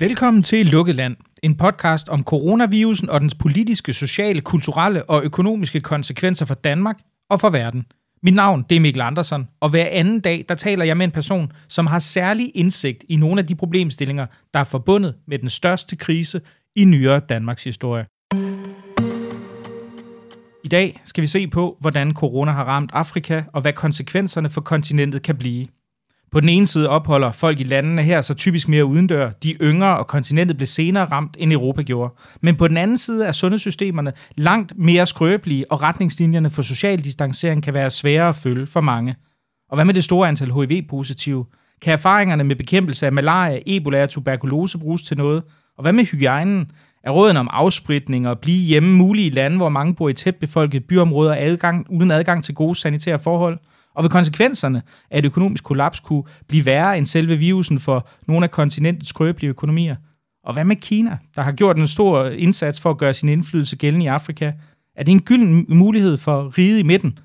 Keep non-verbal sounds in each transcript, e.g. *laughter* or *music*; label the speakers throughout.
Speaker 1: Velkommen til Lukket Land, en podcast om coronavirusen og dens politiske, sociale, kulturelle og økonomiske konsekvenser for Danmark og for verden. Mit navn det er Mikkel Andersen, og hver anden dag der taler jeg med en person, som har særlig indsigt i nogle af de problemstillinger, der er forbundet med den største krise i nyere Danmarks historie. I dag skal vi se på, hvordan corona har ramt Afrika, og hvad konsekvenserne for kontinentet kan blive. På den ene side opholder folk i landene her så typisk mere udendør. De yngre og kontinentet blev senere ramt, end Europa gjorde. Men på den anden side er sundhedssystemerne langt mere skrøbelige, og retningslinjerne for social distancering kan være svære at følge for mange. Og hvad med det store antal HIV-positive? Kan erfaringerne med bekæmpelse af malaria, ebola og tuberkulose bruges til noget? Og hvad med hygiejnen? Er råden om afspritning og blive hjemme mulige i lande, hvor mange bor i tæt befolkede byområder adgang, uden adgang til gode sanitære forhold? Og ved konsekvenserne af et økonomisk kollaps kunne blive værre end selve virusen for nogle af kontinentets skrøbelige økonomier. Og hvad med Kina, der har gjort en stor indsats for at gøre sin indflydelse gældende i Afrika? Er det en gylden mulighed for riget i midten?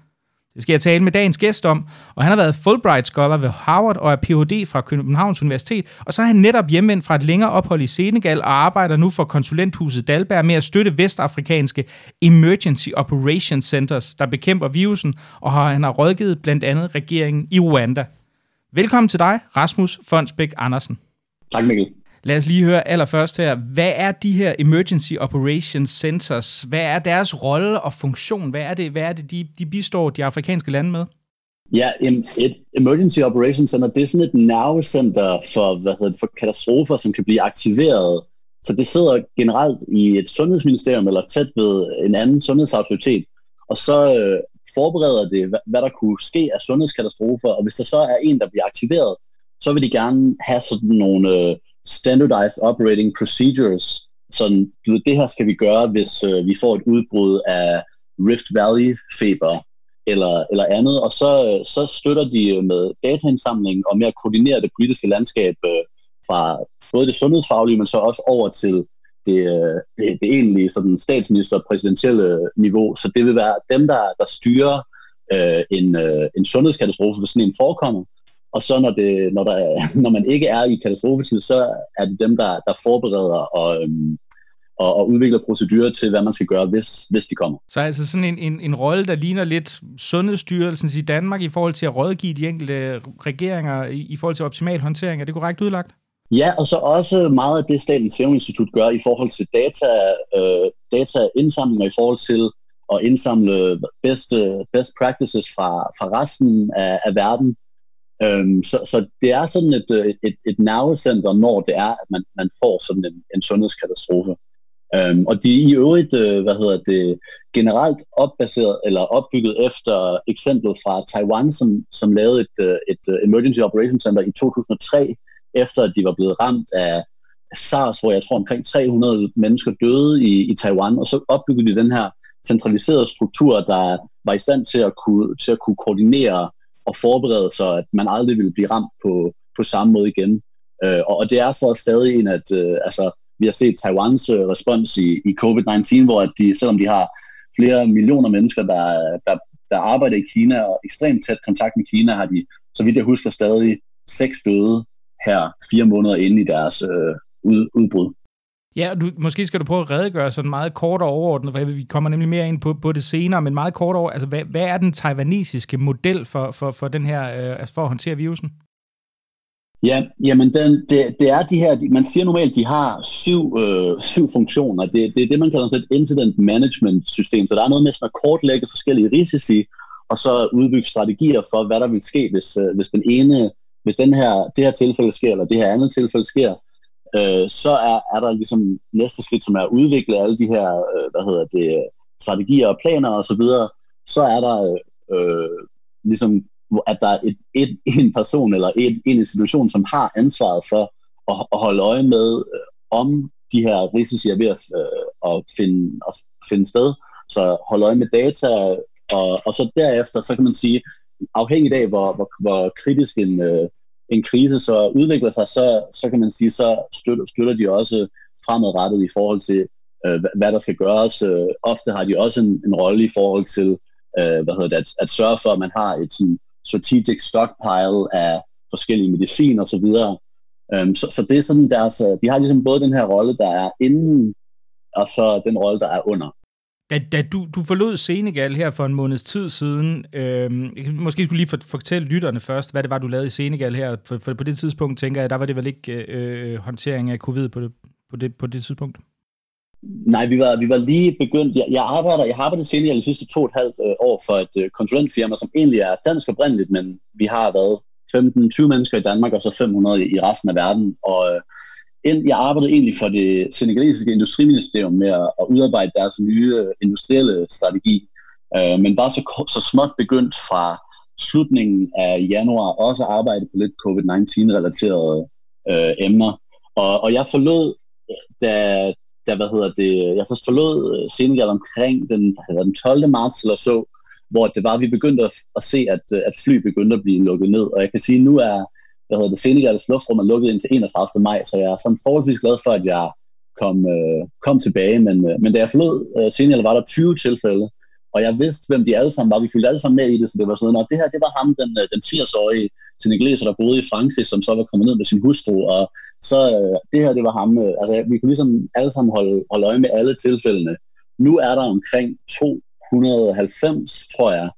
Speaker 1: Det skal jeg tale med dagens gæst om, og han har været Fulbright Scholar ved Harvard og er Ph.D. fra Københavns Universitet, og så er han netop hjemvendt fra et længere ophold i Senegal og arbejder nu for konsulenthuset Dalberg med at støtte vestafrikanske Emergency Operations Centers, der bekæmper virusen, og har, han har rådgivet blandt andet regeringen i Rwanda. Velkommen til dig, Rasmus Fonsbæk Andersen.
Speaker 2: Tak Mikkel.
Speaker 1: Lad os lige høre allerførst her. Hvad er de her Emergency Operations Centers? Hvad er deres rolle og funktion? Hvad er det, hvad er det de, de bistår de afrikanske lande med?
Speaker 2: Ja, et Emergency Operations Center, det er sådan et nervecenter for, hvad hedder det, for katastrofer, som kan blive aktiveret. Så det sidder generelt i et sundhedsministerium eller tæt ved en anden sundhedsautoritet, og så øh, forbereder det, hvad, hvad der kunne ske af sundhedskatastrofer, og hvis der så er en, der bliver aktiveret, så vil de gerne have sådan nogle øh, standardized operating procedures. Sådan, du ved, det her skal vi gøre, hvis øh, vi får et udbrud af Rift Valley feber eller, eller andet, og så, øh, så støtter de med dataindsamling og med at koordinere det politiske landskab øh, fra både det sundhedsfaglige, men så også over til det, øh, det, det egentlige sådan statsminister-præsidentielle niveau. Så det vil være dem, der, der styrer øh, en, øh, en sundhedskatastrofe, hvis sådan en forekommer, og så når, det, når, der, *laughs* når man ikke er i katastrofetid, så er det dem, der, der forbereder og, øhm, og, og udvikler procedurer til, hvad man skal gøre, hvis, hvis de kommer.
Speaker 1: Så altså sådan en, en, en rolle, der ligner lidt Sundhedsstyrelsen i Danmark i forhold til at rådgive de enkelte regeringer i, i forhold til optimal håndtering. Er det korrekt udlagt?
Speaker 2: Ja, og så også meget af det, Statens Serum Institut gør i forhold til data, øh, dataindsamlinger i forhold til at indsamle best, best practices fra, fra resten af, af verden, Øhm, så, så det er sådan øh, et, et, et nervecenter, når det er, at man, man får sådan en, en sundhedskatastrofe. Øhm, og de er i øvrigt, øh, hvad hedder det, generelt opbaseret eller opbygget efter eksemplet fra Taiwan, som, som lavede et, øh, et øh, Emergency Operations Center i 2003, efter at de var blevet ramt af SARS, hvor jeg tror omkring 300 mennesker døde i, i Taiwan, og så opbyggede de den her centraliserede struktur, der var i stand til at kunne, til at kunne koordinere og forberede sig, at man aldrig ville blive ramt på, på samme måde igen. Øh, og, og det er så stadig en, at øh, altså, vi har set Taiwans øh, respons i, i COVID-19, hvor at de, selvom de har flere millioner mennesker, der, der, der arbejder i Kina og ekstremt tæt kontakt med Kina, har de, så vidt jeg husker, stadig seks døde her fire måneder inde i deres øh, ud, udbrud.
Speaker 1: Ja, du, måske skal du prøve at redegøre sådan meget kort og overordnet, for vi kommer nemlig mere ind på, på det senere, men meget kort over, altså hvad, hvad er den taiwanesiske model for, for, for den her, øh, altså for at håndtere virusen?
Speaker 2: Ja, jamen den, det, det er de her, man siger normalt, de har syv, øh, syv funktioner. Det, det er det, man kalder et incident management system. Så der er noget med sådan at kortlægge forskellige risici, og så udbygge strategier for, hvad der vil ske, hvis, øh, hvis den ene, hvis den her, det her tilfælde sker, eller det her andet tilfælde sker øh, så er, er der ligesom næste skridt, som er at udvikle alle de her, øh, hvad hedder det, strategier og planer osv., så, videre. så er der øh, ligesom, at der er et, et, en person eller et, en institution, som har ansvaret for at, at holde øje med, øh, om de her risici er ved at, øh, at, finde, at finde sted. Så holde øje med data, og, og så derefter, så kan man sige, afhængigt af, hvor, hvor, hvor kritisk en, øh, en krise så udvikler sig, så, så kan man sige, så støtter, støtter de også fremadrettet i forhold til, øh, hvad der skal gøres. Øh, ofte har de også en, en rolle i forhold til øh, hvad hedder det, at, at sørge for, at man har et sådan, strategic stockpile af forskellige medicin og så videre. Øhm, så, så det er sådan deres, øh, de har ligesom både den her rolle, der er inden, og så den rolle, der er under.
Speaker 1: Da, da du, du forlod Senegal her for en måneds tid siden, øh, måske skulle lige for, fortælle lytterne først, hvad det var, du lavede i Senegal her. For, for på det tidspunkt, tænker jeg, der var det vel ikke øh, øh, håndtering af covid på det, på det, på det tidspunkt?
Speaker 2: Nej, vi var, vi var lige begyndt. Jeg, jeg arbejder, jeg har arbejdet i Senegal de sidste to og et halvt øh, år for et øh, konsulentfirma, som egentlig er dansk oprindeligt, men vi har været 15-20 mennesker i Danmark, og så 500 i, i resten af verden. Og øh, jeg arbejdede egentlig for det senegalesiske industriministerium med at, udarbejde deres nye industrielle strategi, øh, men var så, så småt begyndt fra slutningen af januar også at arbejde på lidt COVID-19-relaterede øh, emner. Og, og jeg forlod, da, da, hvad hedder det, jeg forlod øh, Senegal omkring den, hvad den 12. marts eller så, hvor det var, vi begyndte at, at se, at, at fly begyndte at blive lukket ned. Og jeg kan sige, nu er hvad hedder det, Senegals luftrum er lukket indtil 31. maj, så jeg er sådan forholdsvis glad for, at jeg kom, øh, kom tilbage. Men, øh, men da jeg forlod øh, Senegal, var der 20 tilfælde, og jeg vidste, hvem de alle sammen var. Vi fyldte alle sammen med i det, så det var sådan noget, det her, det var ham, den, øh, den 80-årige senegaleser, der boede i Frankrig, som så var kommet ned med sin hustru, og så øh, det her, det var ham. Øh, altså, vi kunne ligesom alle sammen holde, holde øje med alle tilfældene. Nu er der omkring 290, tror jeg,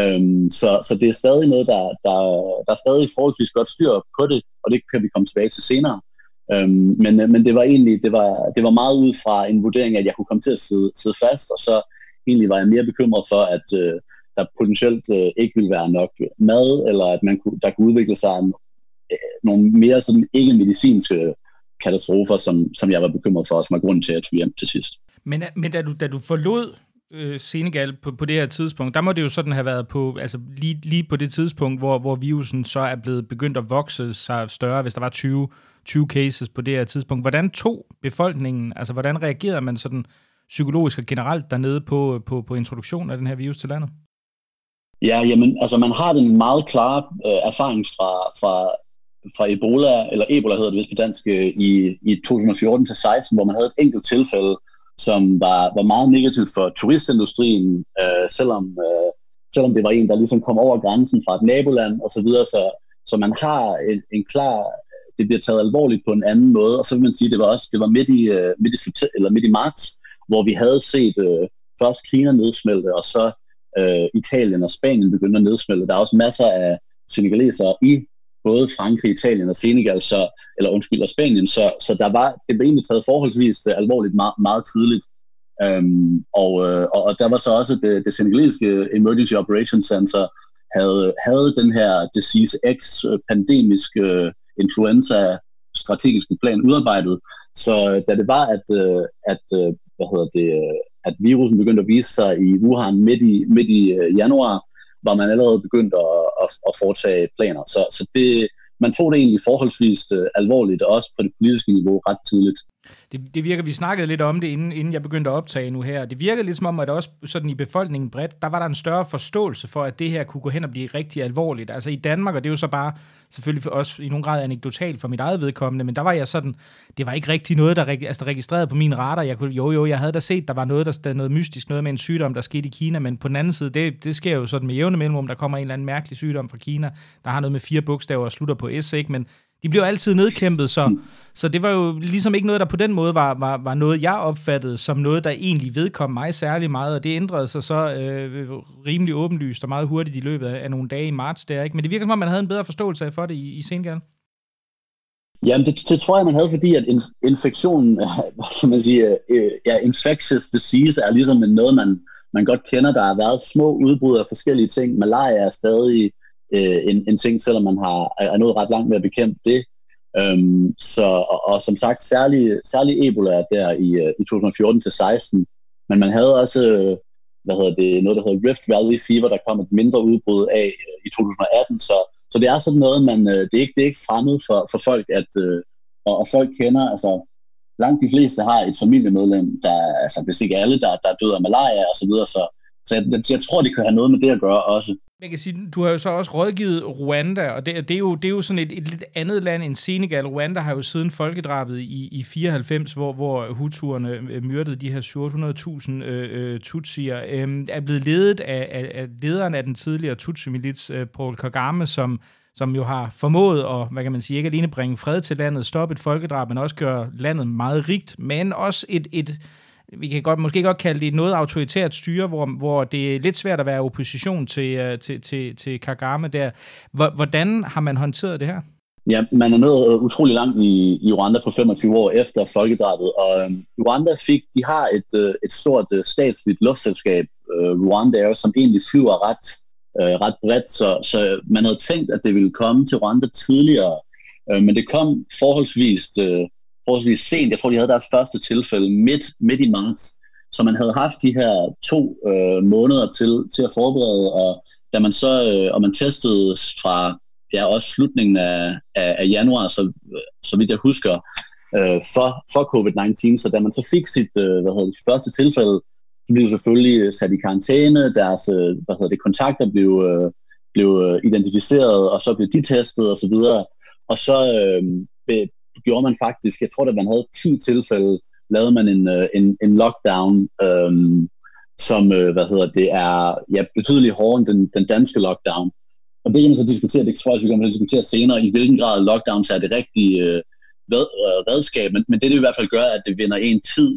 Speaker 2: Øhm, så, så det er stadig noget, der, der, der er stadig forholdsvis godt styr på det, og det kan vi komme tilbage til senere. Øhm, men, men det var egentlig det var, det var meget ud fra en vurdering, at jeg kunne komme til at sidde, sidde fast, og så egentlig var jeg mere bekymret for, at øh, der potentielt øh, ikke ville være nok mad, eller at man kunne, der kunne udvikle sig en, øh, nogle mere sådan ikke-medicinske katastrofer, som, som jeg var bekymret for, og som var grunden til, at jeg tog hjem til sidst.
Speaker 1: Men, men da, du, da du forlod øh, Senegal på, på det her tidspunkt, der må det jo sådan have været på, altså lige, lige på det tidspunkt, hvor, hvor virusen så er blevet begyndt at vokse sig større, hvis der var 20, 20 cases på det her tidspunkt. Hvordan tog befolkningen, altså hvordan reagerede man sådan psykologisk og generelt dernede på, på, på introduktion af den her virus til landet?
Speaker 2: Ja, jamen, altså man har den meget klare øh, erfaring fra, fra, fra Ebola, eller Ebola hedder det vist på dansk, øh, i, i 2014 til 16, hvor man havde et enkelt tilfælde, som var, var meget negativt for turistindustrien, øh, selvom, øh, selvom det var en, der ligesom kom over grænsen fra et naboland og så videre, så, så man har en, en klar, det bliver taget alvorligt på en anden måde, og så vil man sige, det var også, det var midt i, øh, midt i, eller midt i marts, hvor vi havde set øh, først Kina nedsmelte, og så øh, Italien og Spanien begyndte at nedsmelte. Der er også masser af senegalesere i både Frankrig, Italien og Senegal, så, eller undskyld, og Spanien, så, så der var, det blev egentlig taget forholdsvis øh, alvorligt meget, meget tidligt. Øhm, og, øh, og, og der var så også det, det senegalesiske Emergency Operations Center havde, havde den her Disease X øh, pandemisk uh, influenza strategiske plan udarbejdet. Så da det var, at, uh, at hvad hedder det, at virusen begyndte at vise sig i Wuhan midt i, midt i januar, var man allerede begyndt at, at, at foretage planer. Så, så det, man tog det egentlig forholdsvis øh, alvorligt, også på det politiske niveau ret tidligt.
Speaker 1: Det, det virker, vi snakkede lidt om det, inden, inden jeg begyndte at optage nu her. Det virkede lidt som om, at også sådan i befolkningen bredt, der var der en større forståelse for, at det her kunne gå hen og blive rigtig alvorligt. Altså i Danmark, og det er jo så bare selvfølgelig også i nogen grad anekdotalt for mit eget vedkommende, men der var jeg sådan, det var ikke rigtig noget, der altså, registreret på min radar. Jeg kunne, jo, jo, jeg havde da set, der var noget, der, der noget mystisk, noget med en sygdom, der skete i Kina, men på den anden side, det, det sker jo sådan med jævne mellemrum, der kommer en eller anden mærkelig sygdom fra Kina, der har noget med fire bogstaver og slutter på S, ikke? men de blev altid nedkæmpet, så, så det var jo ligesom ikke noget, der på den måde var, var, var noget, jeg opfattede som noget, der egentlig vedkom mig særlig meget, og det ændrede sig så øh, rimelig åbenlyst og meget hurtigt i løbet af, nogle dage i marts der, ikke? Men det virker som om, man havde en bedre forståelse af for det i, i Senegal.
Speaker 2: Jamen, det, det tror jeg, man havde, fordi at in, infektionen, *laughs* hvad kan man sige, øh, ja, infectious disease er ligesom noget, man, man godt kender. Der har været små udbrud af forskellige ting. Malaria er stadig øh, en, en ting, selvom man har, er nået ret langt med at bekæmpe det. Øhm, så, og, og som sagt, særlig, særlig Ebola der i, øh, i 2014-16, men man havde også øh, hvad hedder det, noget, der hedder Rift Valley Fever, der kom et mindre udbrud af øh, i 2018, så, så det er sådan noget, man, det, er ikke, det er ikke fremmed for, for folk, at, og, og folk kender, altså langt de fleste har et familiemedlem, der, altså hvis ikke alle, der, der død af malaria og så videre, så, så jeg, jeg tror, det kan have noget med det at gøre også.
Speaker 1: Man kan sige, du har jo så også rådgivet Rwanda, og det, det, er, jo, det er jo sådan et, et lidt andet land end Senegal. Rwanda har jo siden folkedrabet i, i 94, hvor, hvor Hutuerne øh, myrdede de her 700.000 øh, øh, Tutsier, øh, er blevet ledet af, af, af lederen af den tidligere Tutsi-milits, øh, Paul Kagame, som, som jo har formået at, hvad kan man sige, ikke alene bringe fred til landet, stoppe et folkedrab, men også gøre landet meget rigt, men også et, et vi kan godt, måske godt kalde det noget autoritært styre, hvor, hvor det er lidt svært at være opposition til, øh, til, til, til Kagame der. Hvordan har man håndteret det her?
Speaker 2: Ja, man er nået øh, utrolig langt i, i Rwanda på 25 år efter folkedrabet, og øh, Rwanda fik, de har et, et stort statsligt luftselskab, Rwanda Air, som egentlig flyver ret, ret bredt, så, så man havde tænkt, at det ville komme til Rwanda tidligere, men det kom forholdsvis, øh, forholdsvis sent. Jeg tror, de havde deres første tilfælde midt, midt i marts, så man havde haft de her to øh, måneder til, til at forberede, og da man så, øh, og man testede fra ja, også slutningen af, af, af januar, så, så vidt jeg husker, øh, for, for covid-19. Så da man så fik sit øh, hvad hedder det, første tilfælde, de blev selvfølgelig øh, sat i karantæne, deres øh, hvad hedder det, kontakter blev, øh, blev øh, identificeret, og så blev de testet osv. Og, og så øh, gjorde man faktisk, jeg tror, at man havde 10 tilfælde, lavede man en, øh, en, en lockdown, øh, som øh, hvad hedder det, er ja, betydeligt hårdere end den, den danske lockdown. Og det kan man så diskutere, det tror jeg, vi kommer til at diskutere senere, i hvilken grad lockdowns er det rigtige øh, øh, redskab, men, men det, det i hvert fald gør, at det vinder en tid,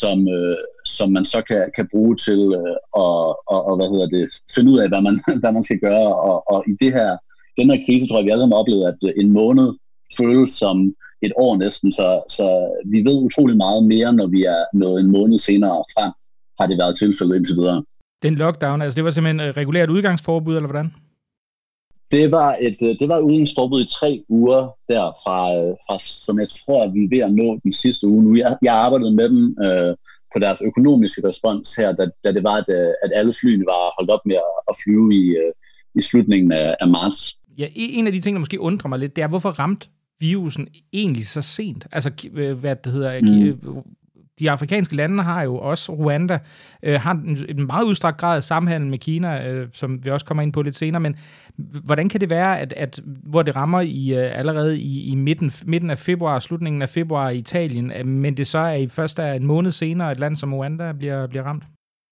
Speaker 2: som, øh, som man så kan, kan bruge til øh, at og, og, hvad hedder det, finde ud af, hvad man, *laughs* hvad man skal gøre. Og, og i det her, den her krise, tror jeg, vi alle har oplevet, at øh, en måned føles som et år næsten, så, så vi ved utrolig meget mere, når vi er med en måned senere frem, har det været tilfældet indtil videre.
Speaker 1: Den lockdown, altså det var simpelthen regulært udgangsforbud, eller hvordan?
Speaker 2: Det var et øh, det var udgangsforbud i tre uger der fra, øh, fra, som jeg tror, at vi er ved at nå den sidste uge nu. Jeg, jeg arbejdede med dem øh, på deres økonomiske respons her, da, da det var, at, øh, at alle flyene var holdt op med at, at flyve i, i slutningen af, af marts.
Speaker 1: Ja, en af de ting, der måske undrer mig lidt, det er, hvorfor ramt virusen egentlig så sent? Altså, hvad det hedder, mm de afrikanske lande har jo også, Rwanda, øh, har en, en meget udstrakt grad af samhandel med Kina, øh, som vi også kommer ind på lidt senere, men hvordan kan det være, at, at hvor det rammer i øh, allerede i, i midten, midten af februar, slutningen af februar i Italien, øh, men det så er i først er en måned senere, et land som Rwanda bliver, bliver ramt?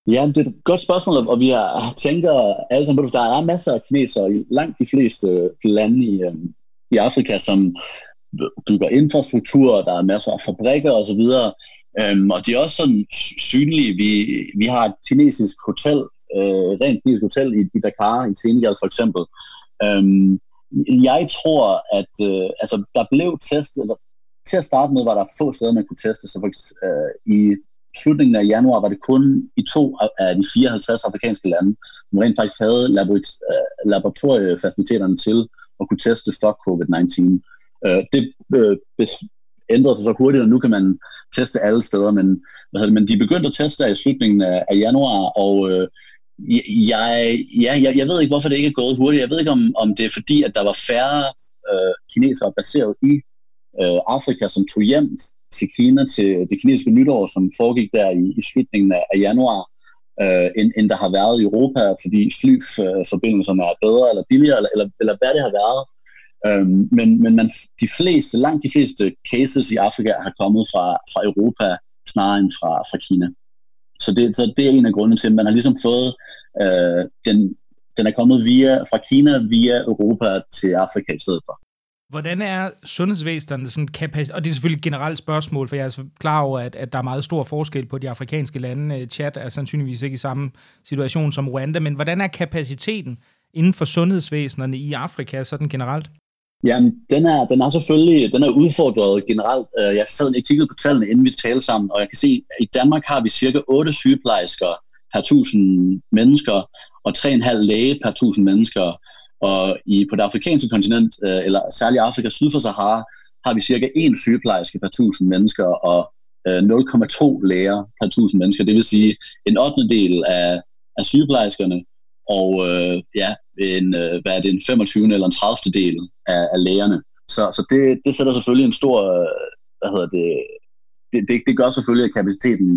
Speaker 2: Ja, det er et godt spørgsmål, og vi har, tænker alle sammen, at der er masser af kinesere i langt de fleste lande i, øh, i Afrika, som bygger infrastruktur, der er masser af fabrikker osv., Øhm, og de er også sådan synlige. Vi, vi har et kinesisk hotel, øh, rent kinesisk hotel i, i Dakar, i Senegal for eksempel. Øhm, jeg tror, at øh, altså, der blev testet, eller, til at starte med var der få steder, man kunne teste. Så for, øh, i slutningen af januar var det kun i to af de 54 afrikanske lande, som rent faktisk havde øh, laboratoriefaciliteterne til at kunne teste for COVID-19. Øh, det øh, ændrede sig så hurtigt, og nu kan man teste alle steder, men, hvad det, men de begyndte at teste i slutningen af, januar, og jeg, ja, jeg, jeg ved ikke, hvorfor det ikke er gået hurtigt. Jeg ved ikke, om, om det er fordi, at der var færre øh, kinesere baseret i øh, Afrika, som tog hjem til Kina til det kinesiske nytår, som foregik der i, i slutningen af, af januar, øh, end, end der har været i Europa, fordi flyforbindelserne er bedre eller billigere, eller, eller, eller hvad det har været. Øhm, men men man, de fleste, langt de fleste cases i Afrika har kommet fra, fra Europa snarere end fra, fra Kina. Så det, så det er en af grundene til, at man har ligesom fået øh, den, den er kommet via, fra Kina via Europa til Afrika i stedet for.
Speaker 1: Hvordan er sundhedsvæsenet sådan kapacitet? Og det er selvfølgelig et generelt spørgsmål, for jeg er klar over, at, at der er meget stor forskel på de afrikanske lande. Øh, Chad er sandsynligvis ikke i samme situation som Rwanda, men hvordan er kapaciteten inden for sundhedsvæsenerne i Afrika sådan generelt?
Speaker 2: Jamen, den er, den er selvfølgelig den er udfordret generelt. Øh, jeg sad og kiggede på tallene, inden vi talte sammen, og jeg kan se, at i Danmark har vi cirka 8 sygeplejersker per 1000 mennesker, og 3,5 læge per 1000 mennesker. Og i, på det afrikanske kontinent, øh, eller særligt Afrika syd for Sahara, har vi cirka 1 sygeplejerske per 1000 mennesker, og øh, 0,2 læger per 1000 mennesker. Det vil sige en 8. del af, af sygeplejerskerne, og øh, ja, en, øh, hvad er det, en 25. eller en 30. del af, af lægerne. Så, så det, det sætter selvfølgelig en stor, øh, hvad hedder det, det, det, det gør selvfølgelig, at kapaciteten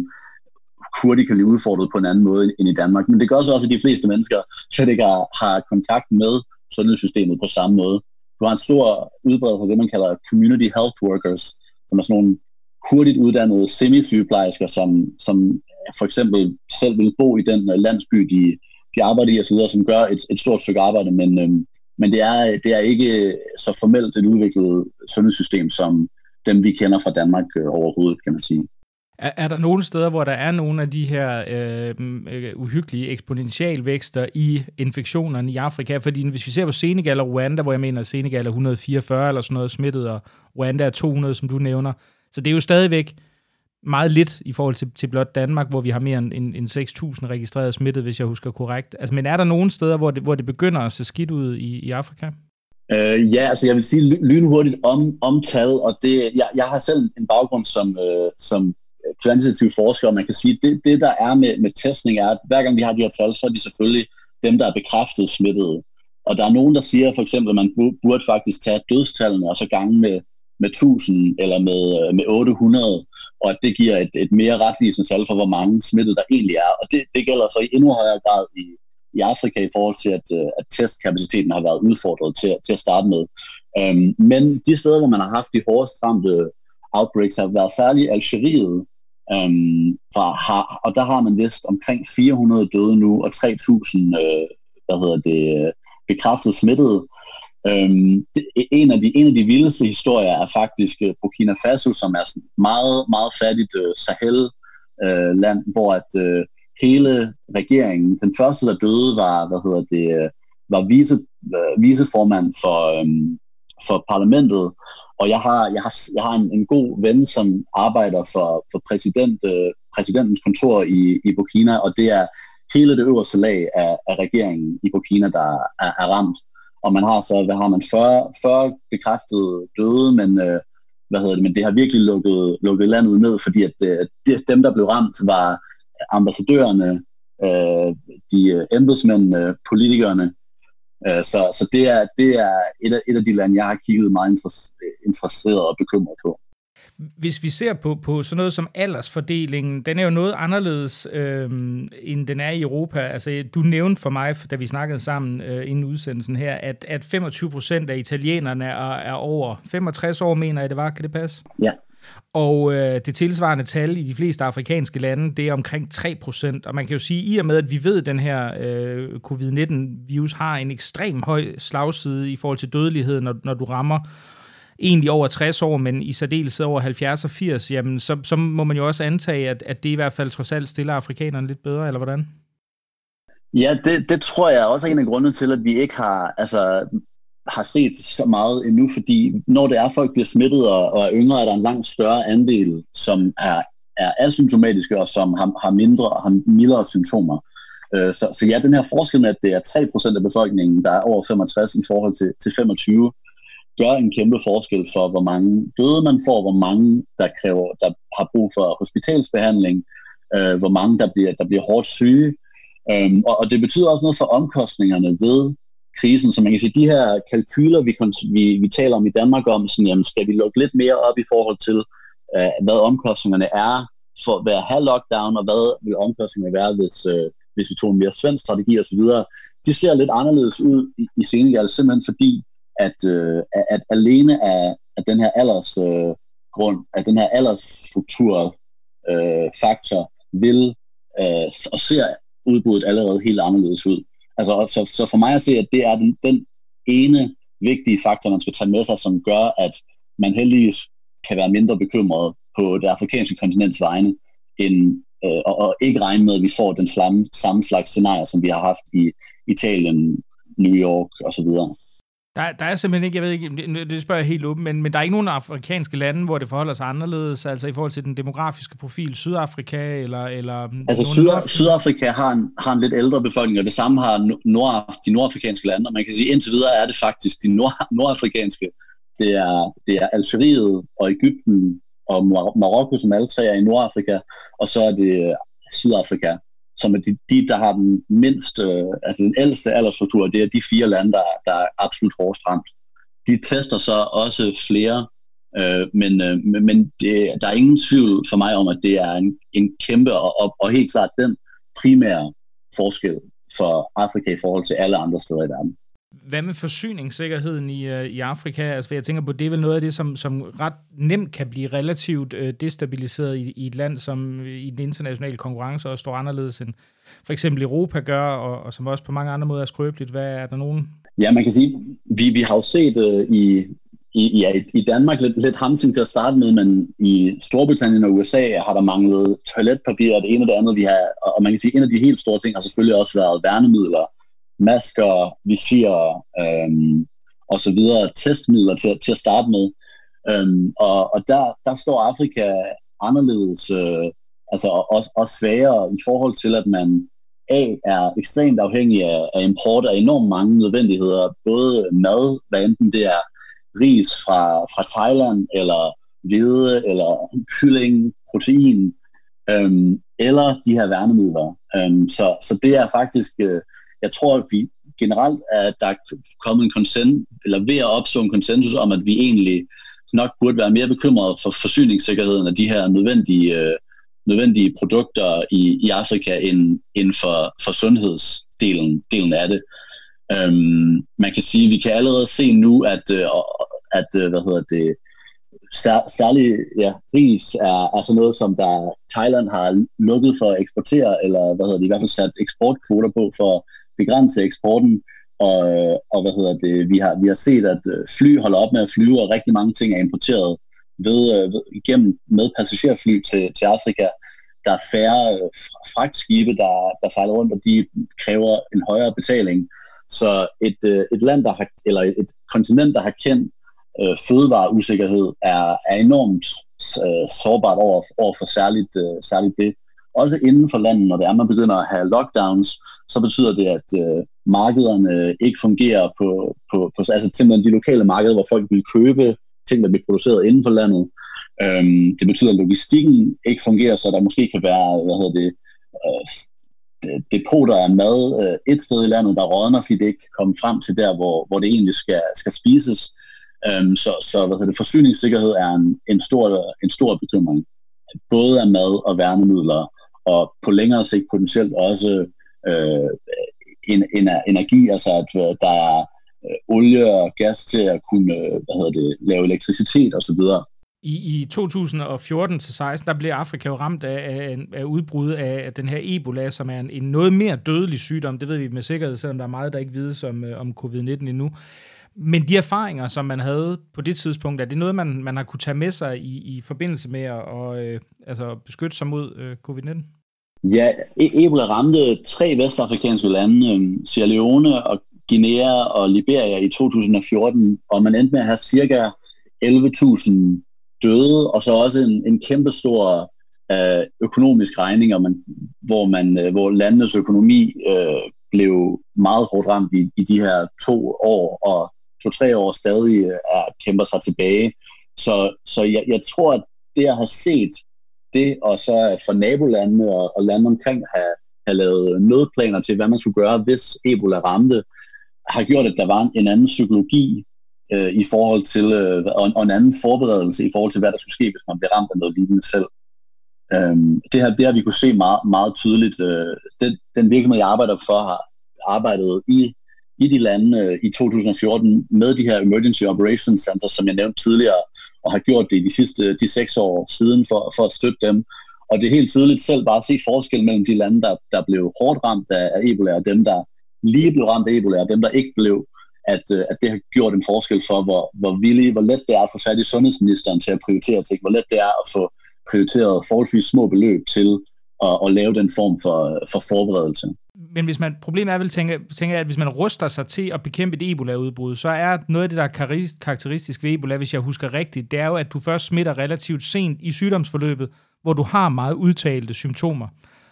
Speaker 2: hurtigt kan blive udfordret på en anden måde end i Danmark. Men det gør så også, at de fleste mennesker slet ikke har, har kontakt med sundhedssystemet på samme måde. Du har en stor udbredelse af det, man kalder community health workers, som er sådan nogle hurtigt uddannede semisygeplejersker, som, som for eksempel selv vil bo i den øh, landsby, de, de arbejder i osv., som gør et, et stort stykke arbejde, men, øhm, men det er, det er ikke så formelt et udviklet sundhedssystem, som dem vi kender fra Danmark øh, overhovedet, kan man sige.
Speaker 1: Er, er der nogle steder, hvor der er nogle af de her øh, mm, øh, uhyggelige eksponentialvækster i infektionerne i Afrika? Fordi hvis vi ser på Senegal og Rwanda, hvor jeg mener, at Senegal er 144 eller sådan noget smittet, og Rwanda er 200, som du nævner. Så det er jo stadigvæk meget lidt i forhold til, til blot Danmark, hvor vi har mere end, end, 6.000 registreret smittet, hvis jeg husker korrekt. Altså, men er der nogle steder, hvor det, hvor det begynder at se skidt ud i, i Afrika?
Speaker 2: Øh, ja, altså jeg vil sige lynhurtigt om, om tal, og det, jeg, jeg har selv en baggrund som, øh, som kvantitative forsker, man kan sige, det, det der er med, med testning er, at hver gang vi har de her tal, så er de selvfølgelig dem, der er bekræftet smittede. Og der er nogen, der siger for eksempel, at man burde faktisk tage dødstallene og så gange med, med 1000 eller med, øh, med 800, og at det giver et, et mere retvisende tal for, hvor mange smittede der egentlig er. Og det, det gælder så i endnu højere grad i, i Afrika i forhold til, at, øh, at testkapaciteten har været udfordret til, til at starte med. Um, men de steder, hvor man har haft de hårdest ramte outbreaks, har været særligt Algeriet, Øhm, fra, har, og der har man vist omkring 400 døde nu, og 3.000 øh, hvad hedder det, bekræftet smittede. Øhm, det, en, af de, en af de vildeste historier er faktisk øh, Burkina Faso, som er sådan meget, meget fattigt øh, Sahel-land, øh, hvor at øh, hele regeringen, den første, der døde, var, hvad hedder det, øh, var vice, øh, viceformand for, øh, for parlamentet, og jeg har, jeg har, jeg har en, en god ven, som arbejder for, for præsident, øh, præsidentens kontor i, i Burkina, og det er hele det øverste lag af, af regeringen i Burkina, der er, er ramt. Og man har så, hvad har man, 40, 40 bekræftede døde, men, øh, hvad hedder det, men det har virkelig lukket, lukket landet ned, fordi at øh, dem, der blev ramt, var ambassadørerne, øh, de øh, embedsmændene, politikerne, øh, så, så det er, det er et, af, et af de lande, jeg har kigget meget interesseret og bekymret på.
Speaker 1: Hvis vi ser på, på sådan noget som aldersfordelingen, den er jo noget anderledes, øh, end den er i Europa. Altså, du nævnte for mig, da vi snakkede sammen øh, inden udsendelsen her, at, at 25 procent af italienerne er, er over 65 år, mener jeg det var. Kan det passe?
Speaker 2: Ja.
Speaker 1: Og øh, det tilsvarende tal i de fleste afrikanske lande, det er omkring 3%. Og man kan jo sige, i og med, at vi ved, at den her øh, covid-19-virus har en ekstrem høj slagside i forhold til dødelighed, når, når du rammer egentlig over 60 år, men i særdeleshed over 70 og 80, jamen så, så må man jo også antage, at, at det i hvert fald trods alt stiller afrikanerne lidt bedre, eller hvordan?
Speaker 2: Ja, det, det tror jeg også er en af grundene til, at vi ikke har, altså, har set så meget endnu, fordi når det er, at folk bliver smittet og, og er yngre, er der en langt større andel, som er, er asymptomatiske og som har, har mindre har mildere symptomer. Øh, så, så ja, den her forskel med, at det er 3% af befolkningen, der er over 65 i forhold til, til 25, gør en kæmpe forskel for, hvor mange døde man får, hvor mange, der, kræver, der har brug for hospitalsbehandling, øh, hvor mange, der bliver, der bliver hårdt syge. Øhm, og, og det betyder også noget for omkostningerne ved krisen. Så man kan sige, de her kalkyler, vi, vi, vi taler om i Danmark om, sådan, jamen, skal vi lukke lidt mere op i forhold til, øh, hvad omkostningerne er for at have lockdown, og hvad vil omkostningerne være, hvis, øh, hvis vi tog en mere svensk strategi osv., de ser lidt anderledes ud i, i Senegal, simpelthen fordi at, øh, at alene af, af den her alders øh, grund, af den her aldersstruktur øh, faktor, vil øh, og ser udbuddet allerede helt anderledes ud. Altså, så, så for mig at se, at det er den, den ene vigtige faktor, man skal tage med sig, som gør, at man heldigvis kan være mindre bekymret på det afrikanske kontinents vegne, end, øh, og, og ikke regne med, at vi får den samme, samme slags scenarier, som vi har haft i Italien, New York osv.
Speaker 1: Der, der er simpelthen ikke, jeg ved ikke, det, det spørger jeg helt åbent, men, men der er ikke nogen afrikanske lande, hvor det forholder sig anderledes, altså i forhold til den demografiske profil, Sydafrika eller... eller
Speaker 2: altså Syd, Sydafrika har en, har en lidt ældre befolkning, og det samme har nord, de nordafrikanske lande, og man kan sige, indtil videre er det faktisk de nord, nordafrikanske. Det er, det er Algeriet og Ægypten og Marokko, som alle tre er i Nordafrika, og så er det Sydafrika, som er de, de der har den mindste, øh, altså den ældste aldersstruktur, det er de fire lande, der, der er absolut hårdest ramt. De tester så også flere, øh, men, øh, men det, der er ingen tvivl for mig om, at det er en, en kæmpe og, og, og helt klart den primære forskel for Afrika i forhold til alle andre steder i verden.
Speaker 1: Hvad med forsyningssikkerheden i, uh, i Afrika? Altså, for jeg tænker på, det er vel noget af det, som, som ret nemt kan blive relativt uh, destabiliseret i, i et land, som øh, i den internationale konkurrence også står anderledes end for eksempel Europa gør, og, og som også på mange andre måder er skrøbeligt. Hvad er der nogen
Speaker 2: Ja, man kan sige, vi, vi har jo set uh, i, i, ja, i Danmark lidt, lidt hamsing til at starte med, men i Storbritannien og USA har der manglet toiletpapir og det ene og det andet. Vi har, og man kan sige, en af de helt store ting har selvfølgelig også været værnemidler, masker, visirer øhm, og så videre, testmidler til, til at starte med. Øhm, og og der, der står Afrika anderledes, øh, altså også, også svagere i forhold til, at man A er ekstremt afhængig af, af import af enormt mange nødvendigheder, både mad, hvad enten det er ris fra, fra Thailand, eller hvede, eller kylling, protein, øhm, eller de her værnemidler. Øhm, så, så det er faktisk, øh, jeg tror, at vi generelt at der er kommet en konsens, eller ved at opstå en konsensus om, at vi egentlig nok burde være mere bekymrede for forsyningssikkerheden af de her nødvendige, øh, nødvendige produkter i, i Afrika end, end for, for sundhedsdelen delen af det. Øhm, man kan sige, at vi kan allerede se nu, at, øh, at øh, hvad hedder det, sær, særlig ja, ris er, er sådan noget, som der Thailand har lukket for at eksportere, eller hvad hedder det, i hvert fald sat eksportkvoter på for begrænse eksporten. Og, og hvad hedder det, vi har, vi har set, at øh, fly holder op med at flyve, og rigtig mange ting er importeret ved, øh, ved igennem med passagerfly til, til Afrika. Der er færre øh, fragtskibe, der, der sejler rundt, og de kræver en højere betaling. Så et, et land, der har, eller et kontinent, der har kendt øh, fødevareusikkerhed er, er enormt øh, sårbart over, over for særligt, øh, særligt det. Også inden for landet, når det er, man begynder at have lockdowns, så betyder det, at øh, markederne ikke fungerer på, på, på altså simpelthen de lokale markeder, hvor folk vil købe ting, der bliver produceret inden for landet. Øhm, det betyder, at logistikken ikke fungerer, så der måske kan være, hvad hedder det, øh, depoter af mad øh, et sted i landet, der rådner, fordi det ikke kommer frem til der, hvor, hvor det egentlig skal, skal spises. Øhm, så så hvad hedder det, forsyningssikkerhed er en, en, stor, en stor bekymring. Både af mad og værnemidler, og på længere sigt potentielt også øh, en, en, energi, altså at øh, der er øh, olie og gas til at kunne øh, hvad hedder det, lave elektricitet osv.
Speaker 1: I, I 2014 til 16, der blev Afrika jo ramt af, af, af udbrud af den her Ebola, som er en, en noget mere dødelig sygdom. Det ved vi med sikkerhed, selvom der er meget, der ikke vides om, om covid-19 endnu. Men de erfaringer, som man havde på det tidspunkt, er det noget, man, man har kunne tage med sig i, i forbindelse med at og, øh, altså beskytte sig mod øh, covid-19?
Speaker 2: Ja, e- Ebola ramte øh, tre vestafrikanske lande, øh, Sierra Leone og Guinea og Liberia i 2014, og man endte med at have cirka 11.000 døde, og så også en, en kæmpe stor øh, økonomisk regning, og man, hvor, man, øh, hvor landenes økonomi øh, blev meget hårdt ramt i, i de her to år, og to-tre år stadig øh, er, kæmper sig tilbage. Så, så jeg, jeg tror, at det at have set det, og så for nabolandene og, og landene omkring have, have lavet nødplaner til, hvad man skulle gøre, hvis Ebola ramte, har gjort, at der var en anden psykologi øh, i forhold til, øh, og, og en anden forberedelse i forhold til, hvad der skulle ske, hvis man blev ramt af noget lignende selv. Øhm, det, her, det har vi kunne se meget, meget tydeligt. Øh, den, den virksomhed, jeg arbejder for, har arbejdet i i de lande øh, i 2014 med de her Emergency Operations Center, som jeg nævnte tidligere, og har gjort det i de sidste de seks år siden for, for at støtte dem. Og det er helt tydeligt selv bare at se forskel mellem de lande, der, der blev hårdt ramt af, af Ebola, og dem, der lige blev ramt af Ebola, og dem, der ikke blev, at, øh, at det har gjort en forskel for, hvor, hvor villig, hvor let det er at få fat i sundhedsministeren til at prioritere ting, hvor let det er at få prioriteret forholdsvis små beløb til at, at lave den form for, for forberedelse
Speaker 1: men hvis man, problemet er vel, tænker, tænker jeg, at hvis man ruster sig til at bekæmpe et Ebola-udbrud, så er noget af det, der er karakteristisk ved Ebola, hvis jeg husker rigtigt, det er jo, at du først smitter relativt sent i sygdomsforløbet, hvor du har meget udtalte symptomer.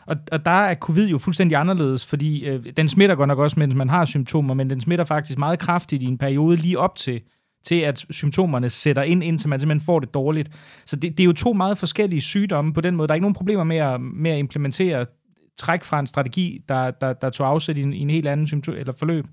Speaker 1: Og, og der er covid jo fuldstændig anderledes, fordi øh, den smitter godt nok også, mens man har symptomer, men den smitter faktisk meget kraftigt i en periode lige op til, til at symptomerne sætter ind, indtil man simpelthen får det dårligt. Så det, det er jo to meget forskellige sygdomme på den måde. Der er ikke nogen problemer med at, med at implementere træk fra en strategi, der, der, der tog afsæt i en, i en helt anden symptom, eller forløb?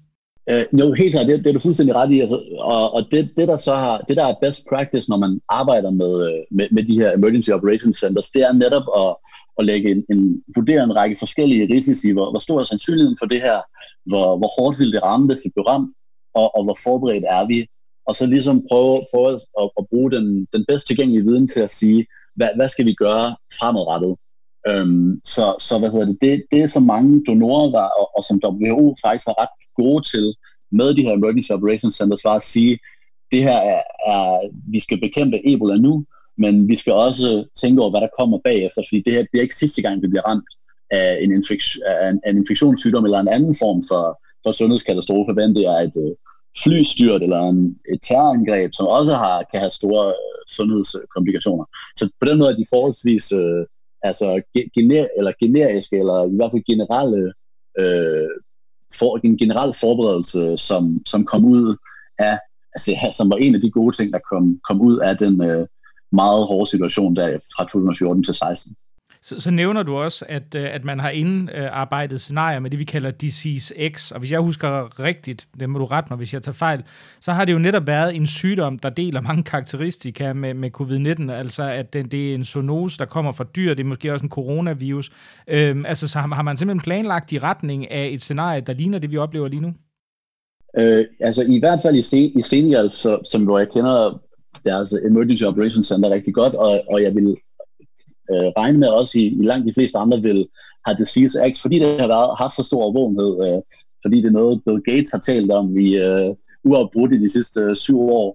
Speaker 2: Uh, jo, helt klart, det, det er du fuldstændig ret i. Altså, og og det, det, der så har, det, der er best practice, når man arbejder med, øh, med, med de her Emergency Operations Centers, det er netop at, at lægge en, en, vurdere en række forskellige risici. Hvor, hvor stor er sandsynligheden for det her? Hvor, hvor hårdt vil det ramme, hvis det bliver ramt? Og, og hvor forberedt er vi? Og så ligesom prøve, prøve at, at bruge den, den bedst tilgængelige viden til at sige, hvad, hvad skal vi gøre fremadrettet? Øhm, så, så hvad hedder det, det, det er så mange donorer, var, og, og som WHO faktisk var ret gode til med de her Emergency Operations Centers var at sige, det her er, er, vi skal bekæmpe Ebola nu, men vi skal også tænke over, hvad der kommer bagefter, fordi det her bliver ikke sidste gang, vi bliver ramt af en, infek- af en, af en infektionssygdom eller en anden form for, for sundhedskatastrofe, hvad det er et flystyrt eller en, et terrorangreb, som også har, kan have store øh, sundhedskomplikationer. Så på den måde er de forholdsvis øh, altså, gener- eller generiske, eller i hvert fald generelle øh, for, en generel forberedelse, som, som kom ud af, altså, som var en af de gode ting, der kom, kom ud af den øh, meget hårde situation der fra 2014 til 16.
Speaker 1: Så, så nævner du også, at, øh, at man har indarbejdet scenarier med det, vi kalder Disease X. Og hvis jeg husker rigtigt, det må du rette mig, hvis jeg tager fejl, så har det jo netop været en sygdom, der deler mange karakteristika med, med covid-19. Altså, at det, det er en zoonose, der kommer fra dyr. Det er måske også en coronavirus. Øhm, altså, så har, har man simpelthen planlagt i retning af et scenarie, der ligner det, vi oplever lige nu?
Speaker 2: Øh, altså, i hvert fald i, sen, i Senegal, så, som jo jeg kender deres Emergency Operations Center rigtig godt, og, og jeg vil øh, regne med også i, i langt de fleste andre vil have Disease X, fordi det har været, har så stor overvågenhed, øh, fordi det er noget, Bill Gates har talt om i øh, uafbrudt i de sidste øh, syv år,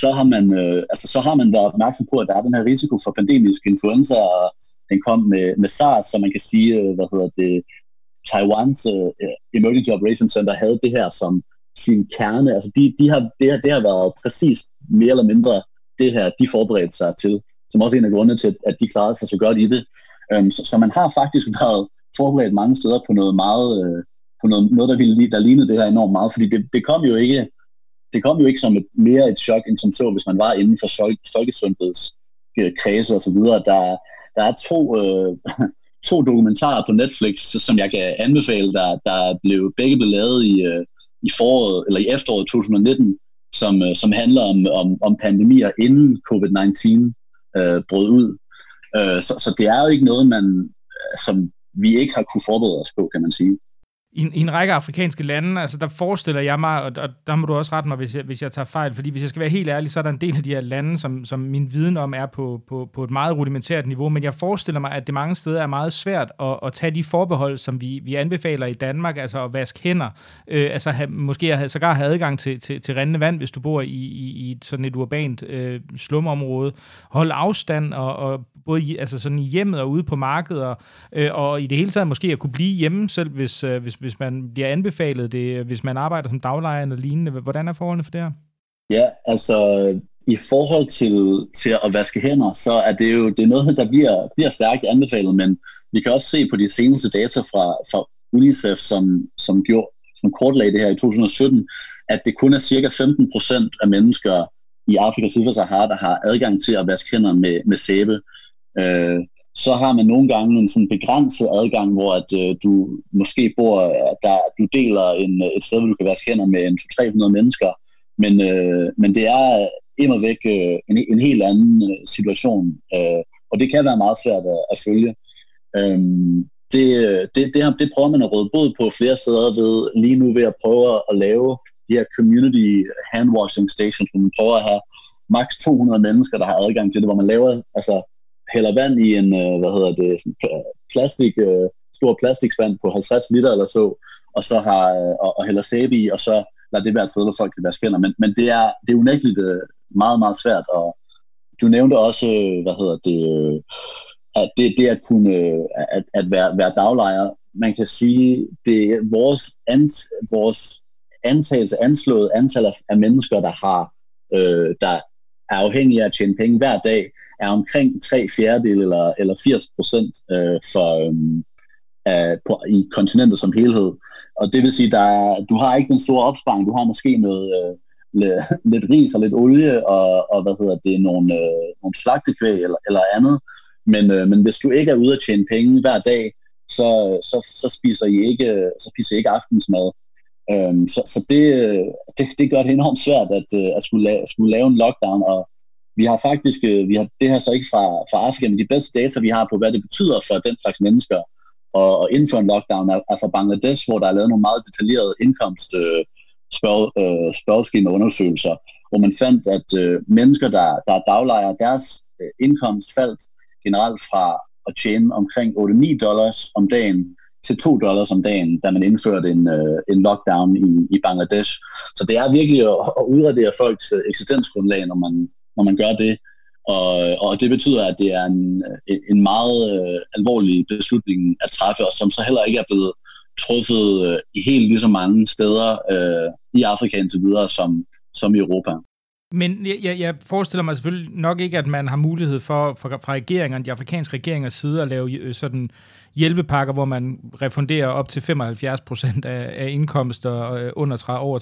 Speaker 2: så har, man, øh, altså, så har man været opmærksom på, at der er den her risiko for pandemisk influenza, og den kom med, med SARS, så man kan sige, øh, hvad hedder det, Taiwans øh, Emergency Operations Center havde det her som sin kerne. Altså de, de har, det, har, det har været præcis mere eller mindre det her, de forberedte sig til som også er en af grundene til, at de klarede sig så godt i det. Um, så, så man har faktisk *laughs* været forberedt mange steder på noget meget, øh, på noget, noget der, ville, der lignede det her enormt meget, fordi det, det kom jo ikke det kom jo ikke som et, mere et chok, end som så, hvis man var inden for folkesundheds øh, kredse og så videre. Der, der er to, øh, *laughs* to dokumentarer på Netflix, som jeg kan anbefale, der, der blev begge blev lavet i, øh, i foråret, eller i efteråret 2019, som, øh, som handler om, om, om pandemier inden covid-19 øh, brød ud. Øh, så, så det er jo ikke noget, man, øh, som vi ikke har kunne forberede os på, kan man sige
Speaker 1: i, i en række afrikanske lande, altså der forestiller jeg mig, og, og der må du også rette mig, hvis jeg, hvis jeg tager fejl, fordi hvis jeg skal være helt ærlig, så er der en del af de her lande, som, som min viden om er på, på, på et meget rudimentært niveau, men jeg forestiller mig, at det mange steder er meget svært at, at tage de forbehold, som vi, vi anbefaler i Danmark, altså at vaske hænder, øh, altså have, måske have, sågar have adgang til, til, til rendende vand, hvis du bor i, i, i sådan et urbant øh, slumområde, holde afstand og, og både i, altså sådan i hjemmet og ude på markedet, øh, og i det hele taget måske at kunne blive hjemme selv, hvis, øh, hvis, hvis man bliver anbefalet det, hvis man arbejder som daglejer eller lignende. Hvordan er forholdene for det her?
Speaker 2: Ja, altså i forhold til, til at vaske hænder, så er det jo det er noget, der bliver, bliver stærkt anbefalet, men vi kan også se på de seneste data fra, fra UNICEF, som, som, gjorde, som kortlagde det her i 2017, at det kun er cirka 15 procent af mennesker i Afrika Syd for Sahara, der har adgang til at vaske hænder med, med sæbe. Øh, så har man nogle gange en sådan begrænset adgang, hvor at, øh, du måske bor, øh, der, du deler en, øh, et sted, hvor du kan vaske hænder med en 200-300 mennesker, men, øh, men det er immer væk øh, en, en helt anden øh, situation, øh, og det kan være meget svært at, at følge. Øhm, øh, det, det, det, det prøver man at råde bod på flere steder ved lige nu ved at prøve at lave de her community handwashing stations, hvor man prøver at have maks 200 mennesker, der har adgang til det, hvor man laver altså hælder vand i en, øh, hvad hedder det, sådan plastik, øh, stor plastikspand på 50 liter eller så, og så har, øh, og, og hælder sæbe i, og så lader det være et sted, hvor folk kan vaske hænder. Men, men det er, det er unægteligt øh, meget, meget svært, og du nævnte også, øh, hvad hedder det, øh, at det, det at kunne at, at være, være daglejer, man kan sige, det er vores, ans, vores antagelse, anslået antal af, af mennesker, der har, øh, der er afhængige af at tjene penge hver dag, er omkring 3 fjerdedel eller, eller 80 procent øh, for, øh, af, på, i kontinentet som helhed. Og det vil sige, der er, du har ikke den store opsparing, du har måske noget, øh, lidt, *laughs* lidt ris og lidt olie og, og hvad hedder det, nogle, øh, nogle slagtekvæg eller, eller andet. Men, øh, men hvis du ikke er ude at tjene penge hver dag, så, så, så spiser I ikke, så spiser I ikke aftensmad. Øhm, så så det, øh, det, det gør det enormt svært at, øh, at skulle, lave, skulle lave en lockdown, og vi har faktisk, øh, vi har det her så ikke fra, fra Afrika, men de bedste data, vi har på, hvad det betyder for den slags mennesker at, at indføre en lockdown, er, er fra Bangladesh, hvor der er lavet nogle meget detaljerede indkomst øh, spørg, øh, spørgeskema undersøgelser, hvor man fandt, at øh, mennesker, der, der er daglejere, deres øh, indkomst faldt generelt fra at tjene omkring 8-9 dollars om dagen til 2 dollars om dagen, da man indførte en, øh, en lockdown i, i Bangladesh. Så det er virkelig at, at udradere folks øh, eksistensgrundlag, når man, når man gør det. Og, og det betyder, at det er en, en meget øh, alvorlig beslutning at træffe, og som så heller ikke er blevet truffet øh, i helt lige så mange steder øh, i Afrika indtil videre, som, som i Europa.
Speaker 1: Men jeg, jeg forestiller mig selvfølgelig nok ikke, at man har mulighed for, for fra regeringerne, de afrikanske regeringers side, at lave øh, sådan hjælpepakker, hvor man refunderer op til 75 procent af, af indkomster øh, under 30, over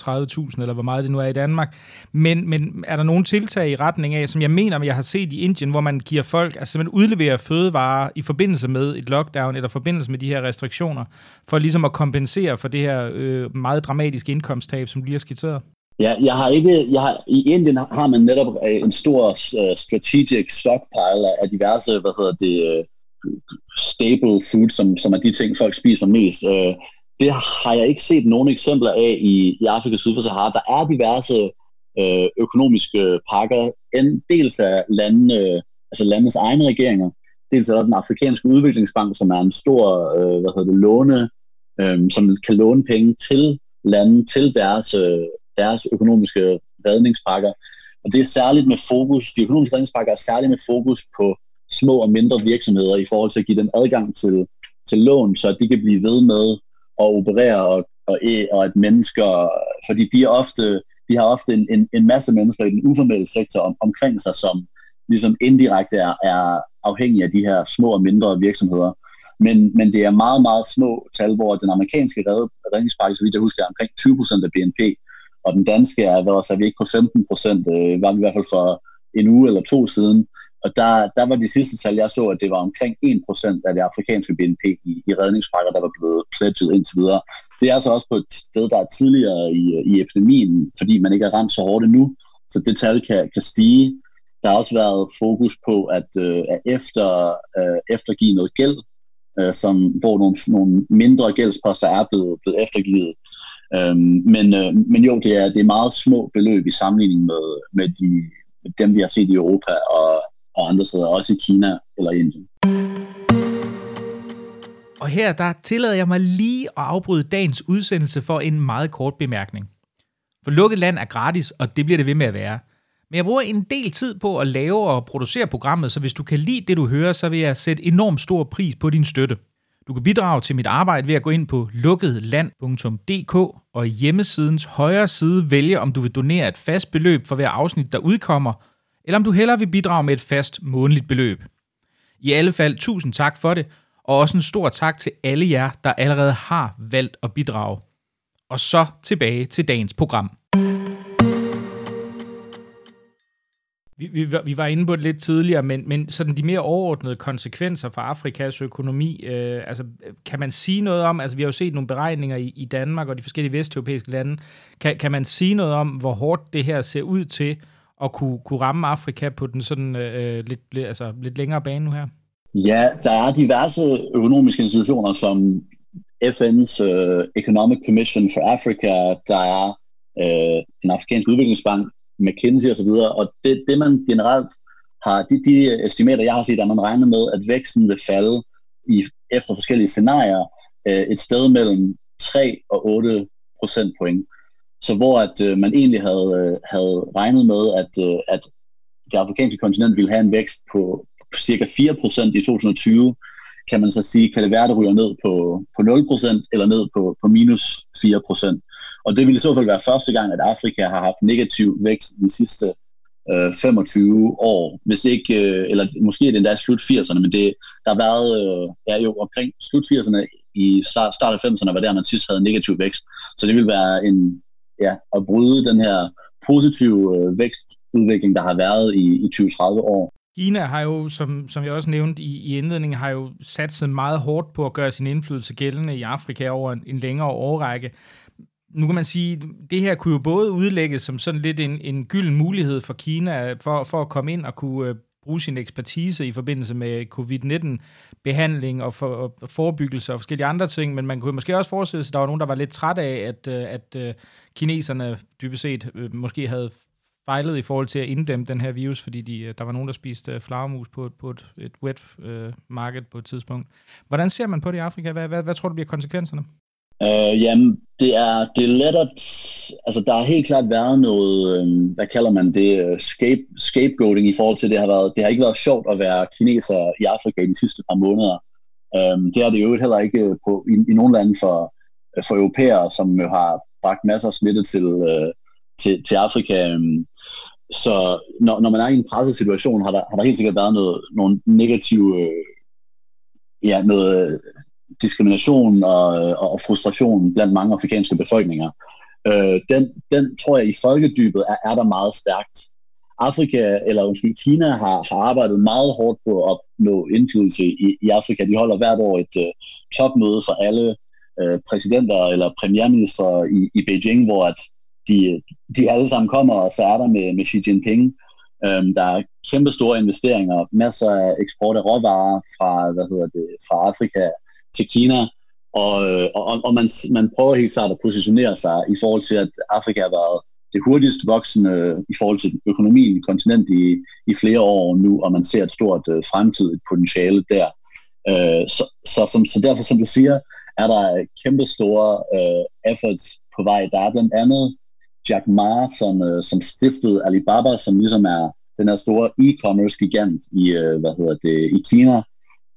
Speaker 1: 30.000, eller hvor meget det nu er i Danmark. Men, men er der nogle tiltag i retning af, som jeg mener, jeg har set i Indien, hvor man giver folk, altså man udleverer fødevarer i forbindelse med et lockdown, eller forbindelse med de her restriktioner, for ligesom at kompensere for det her øh, meget dramatiske indkomsttab, som lige har skitseret?
Speaker 2: Ja, jeg har ikke, jeg har, i Indien har man netop øh, en stor uh, strategic stockpile af diverse, hvad hedder det, staple food, som, som er de ting, folk spiser mest. Øh, det har jeg ikke set nogen eksempler af i, i Afrika syd for Sahara. Der er diverse øh, økonomiske pakker, en dels af landene, øh, altså landets egne regeringer, dels er der den afrikanske udviklingsbank, som er en stor, øh, hvad hedder det, låne, øh, som kan låne penge til lande, til deres øh, deres økonomiske redningspakker. Og det er særligt med fokus, de økonomiske redningspakker er særligt med fokus på små og mindre virksomheder i forhold til at give dem adgang til, til lån, så de kan blive ved med at operere og, og, e, og at mennesker, fordi de, er ofte, de har ofte en, en, en masse mennesker i den uformelle sektor om, omkring sig, som ligesom indirekte er, er afhængige af de her små og mindre virksomheder. Men, men det er meget, meget små tal, hvor den amerikanske redningspakke, så vidt jeg husker, er omkring 20% af BNP, og den danske er, hvad også, er vi ikke på 15 procent, øh, var vi i hvert fald for en uge eller to siden. Og der, der var de sidste tal, jeg så, at det var omkring 1% af det afrikanske BNP i, i redningspakker, der var blevet pledget indtil videre. Det er altså også på et sted, der er tidligere i, i epidemien, fordi man ikke er ramt så hårdt endnu. Så det tal kan, kan stige. Der har også været fokus på at, øh, at efter, øh, eftergive noget gæld, øh, som, hvor nogle, nogle mindre gældsposter er blevet, blevet eftergivet. Øhm, men, øh, men jo, det er, det er meget små beløb i sammenligning med, med, de, med dem, vi har set i Europa og, og andre steder, også i Kina eller Indien.
Speaker 1: Og her der tillader jeg mig lige at afbryde dagens udsendelse for en meget kort bemærkning. For lukket land er gratis, og det bliver det ved med at være. Men jeg bruger en del tid på at lave og producere programmet, så hvis du kan lide det, du hører, så vil jeg sætte enormt stor pris på din støtte. Du kan bidrage til mit arbejde ved at gå ind på lukketland.dk og i hjemmesidens højre side vælge, om du vil donere et fast beløb for hver afsnit, der udkommer, eller om du hellere vil bidrage med et fast månedligt beløb. I alle fald tusind tak for det, og også en stor tak til alle jer, der allerede har valgt at bidrage. Og så tilbage til dagens program. Vi, vi, vi var inde på det lidt tidligere, men, men sådan de mere overordnede konsekvenser for Afrikas økonomi, øh, altså kan man sige noget om, altså vi har jo set nogle beregninger i, i Danmark og de forskellige vesteuropæiske lande, kan, kan man sige noget om, hvor hårdt det her ser ud til at kunne, kunne ramme Afrika på den sådan øh, øh, lidt, lidt, altså, lidt længere bane nu her?
Speaker 2: Ja, der er diverse økonomiske institutioner, som FN's øh, Economic Commission for Africa, der er øh, den afrikanske udviklingsbank, McKinsey osv., og, og det, det man generelt har, de, de estimater, jeg har set, at man regner med, at væksten vil falde i, efter forskellige scenarier øh, et sted mellem 3 og 8 procentpoint. Så hvor at øh, man egentlig havde, øh, havde regnet med, at, øh, at det afrikanske kontinent ville have en vækst på, på cirka 4% i 2020, kan man så sige, kan det være, at det ryger ned på, på 0% eller ned på, på minus 4%. Og det ville i så fald være første gang, at Afrika har haft negativ vækst de sidste øh, 25 år, hvis ikke, øh, eller måske er det endda slut 80'erne, men det, der har været, øh, ja jo, omkring slut 80'erne i start, start af 90'erne var der, man sidst havde negativ vækst. Så det vil være en, ja, at bryde den her positive øh, vækstudvikling, der har været i, i 20-30 år.
Speaker 1: Kina har jo, som, som jeg også nævnte i, i indledningen, har jo sat sig meget hårdt på at gøre sin indflydelse gældende i Afrika over en, en længere årrække. Nu kan man sige, det her kunne jo både udlægges som sådan lidt en, en gylden mulighed for Kina for, for at komme ind og kunne øh, bruge sin ekspertise i forbindelse med covid-19-behandling og, for, og forebyggelse og forskellige andre ting, men man kunne måske også forestille sig, at der var nogen, der var lidt træt af, at, øh, at øh, kineserne dybest set øh, måske havde fejlet i forhold til at inddæmme den her virus, fordi de, der var nogen, der spiste flagermus på, på et, et wet øh, market på et tidspunkt. Hvordan ser man på det i Afrika? Hvad, hvad, hvad tror du bliver konsekvenserne?
Speaker 2: Øh, jamen, det er, det er let at... Altså, der har helt klart været noget, øh, hvad kalder man det, øh, scape, scapegoating i forhold til, det har været, det har ikke været sjovt at være kineser i Afrika i de sidste par måneder. Øh, det har det jo heller ikke øh, på, i, i nogle lande for, øh, for europæere, som jo har bragt masser af smitte til, øh, til, til Afrika. Så når, når man er i en presset situation, har der, har der helt sikkert været noget, nogle negative, øh, ja, noget diskrimination og, og frustration blandt mange afrikanske befolkninger. Øh, den, den tror jeg i folkedybet er, er der meget stærkt. Afrika, eller undskyld, Kina har, har arbejdet meget hårdt på at opnå indflydelse i, i Afrika. De holder hvert år et uh, topmøde for alle uh, præsidenter eller premierminister i, i Beijing, hvor at de, de alle sammen kommer, og så er der med, med Xi Jinping. Um, der er kæmpe store investeringer, masser af eksport af råvarer fra, hvad hedder det, fra Afrika til Kina, øh, og, og, og man, man prøver helt klart at positionere sig i forhold til, at Afrika har været det hurtigst voksende i forhold til økonomien i kontinent i, i flere år nu, og man ser et stort øh, fremtidigt potentiale der. Øh, så, så, som, så derfor, som du siger, er der kæmpe store øh, efforts på vej. Der er blandt andet Jack Ma, som, øh, som stiftede Alibaba, som ligesom er den her store e-commerce gigant i, øh, hvad hedder det, i Kina,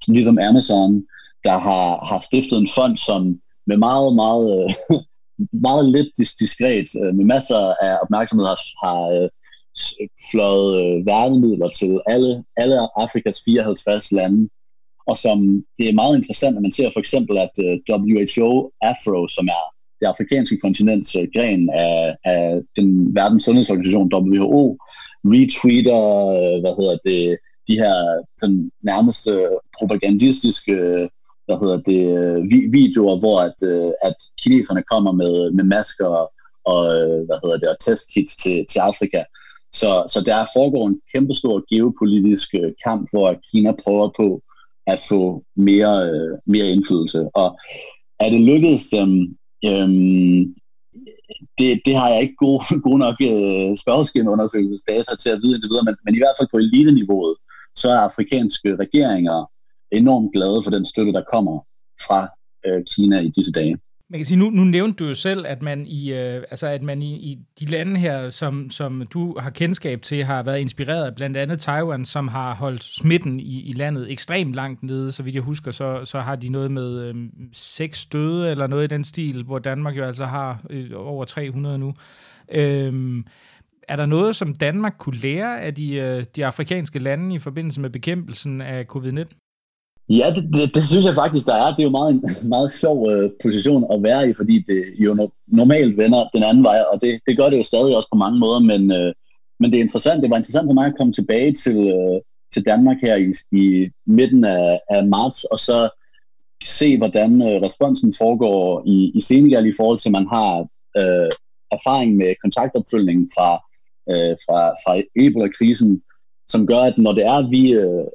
Speaker 2: ligesom Amazon, der har, har stiftet en fond, som med meget, meget, øh, *laughs* meget lidt dis- diskret, øh, med masser af opmærksomhed, har, har øh, fløjet værnemidler til alle, alle Afrikas 54 lande. Og som det er meget interessant, at man ser for eksempel, at WHO Afro, som er det afrikanske kontinents gren af, af den verdens sundhedsorganisation WHO, retweeter, hvad hedder det, de her den nærmeste propagandistiske hvad hedder det, øh, videoer, hvor at, øh, at kineserne kommer med, med masker og, øh, hvad hedder det, og testkits til, til Afrika. Så, så der foregår en kæmpestor geopolitisk kamp, hvor Kina prøver på at få mere, mere indflydelse. Og er det lykkedes dem Øhm, det, det har jeg ikke god, *laughs* gode nok øh, spørgeskemaundersøgelsesdata til at vide det videre, men, men i hvert fald på eliteniveauet, så er afrikanske regeringer enormt glade for den støtte, der kommer fra øh, Kina i disse dage.
Speaker 1: Man kan sige, nu, nu nævnte du jo selv, at man i, øh, altså at man i, i de lande her, som, som du har kendskab til, har været inspireret af blandt andet Taiwan, som har holdt smitten i, i landet ekstremt langt nede. Så vidt jeg husker, så, så har de noget med øh, seks døde eller noget i den stil, hvor Danmark jo altså har øh, over 300 nu. Øh, er der noget, som Danmark kunne lære af de, øh, de afrikanske lande i forbindelse med bekæmpelsen af covid-19?
Speaker 2: Ja, det, det, det synes jeg faktisk, der er. Det er jo meget, en *laughs* meget sjov øh, position at være i, fordi det jo no, normalt vender den anden vej, og det, det gør det jo stadig også på mange måder, men, øh, men det er interessant. Det var interessant for mig at komme tilbage til, øh, til Danmark her i, i midten af, af marts, og så se, hvordan øh, responsen foregår i, i Senegal i forhold til, at man har øh, erfaring med kontaktopfølgningen fra, øh, fra, fra Ebola-krisen, som gør, at når det er, vi, øh,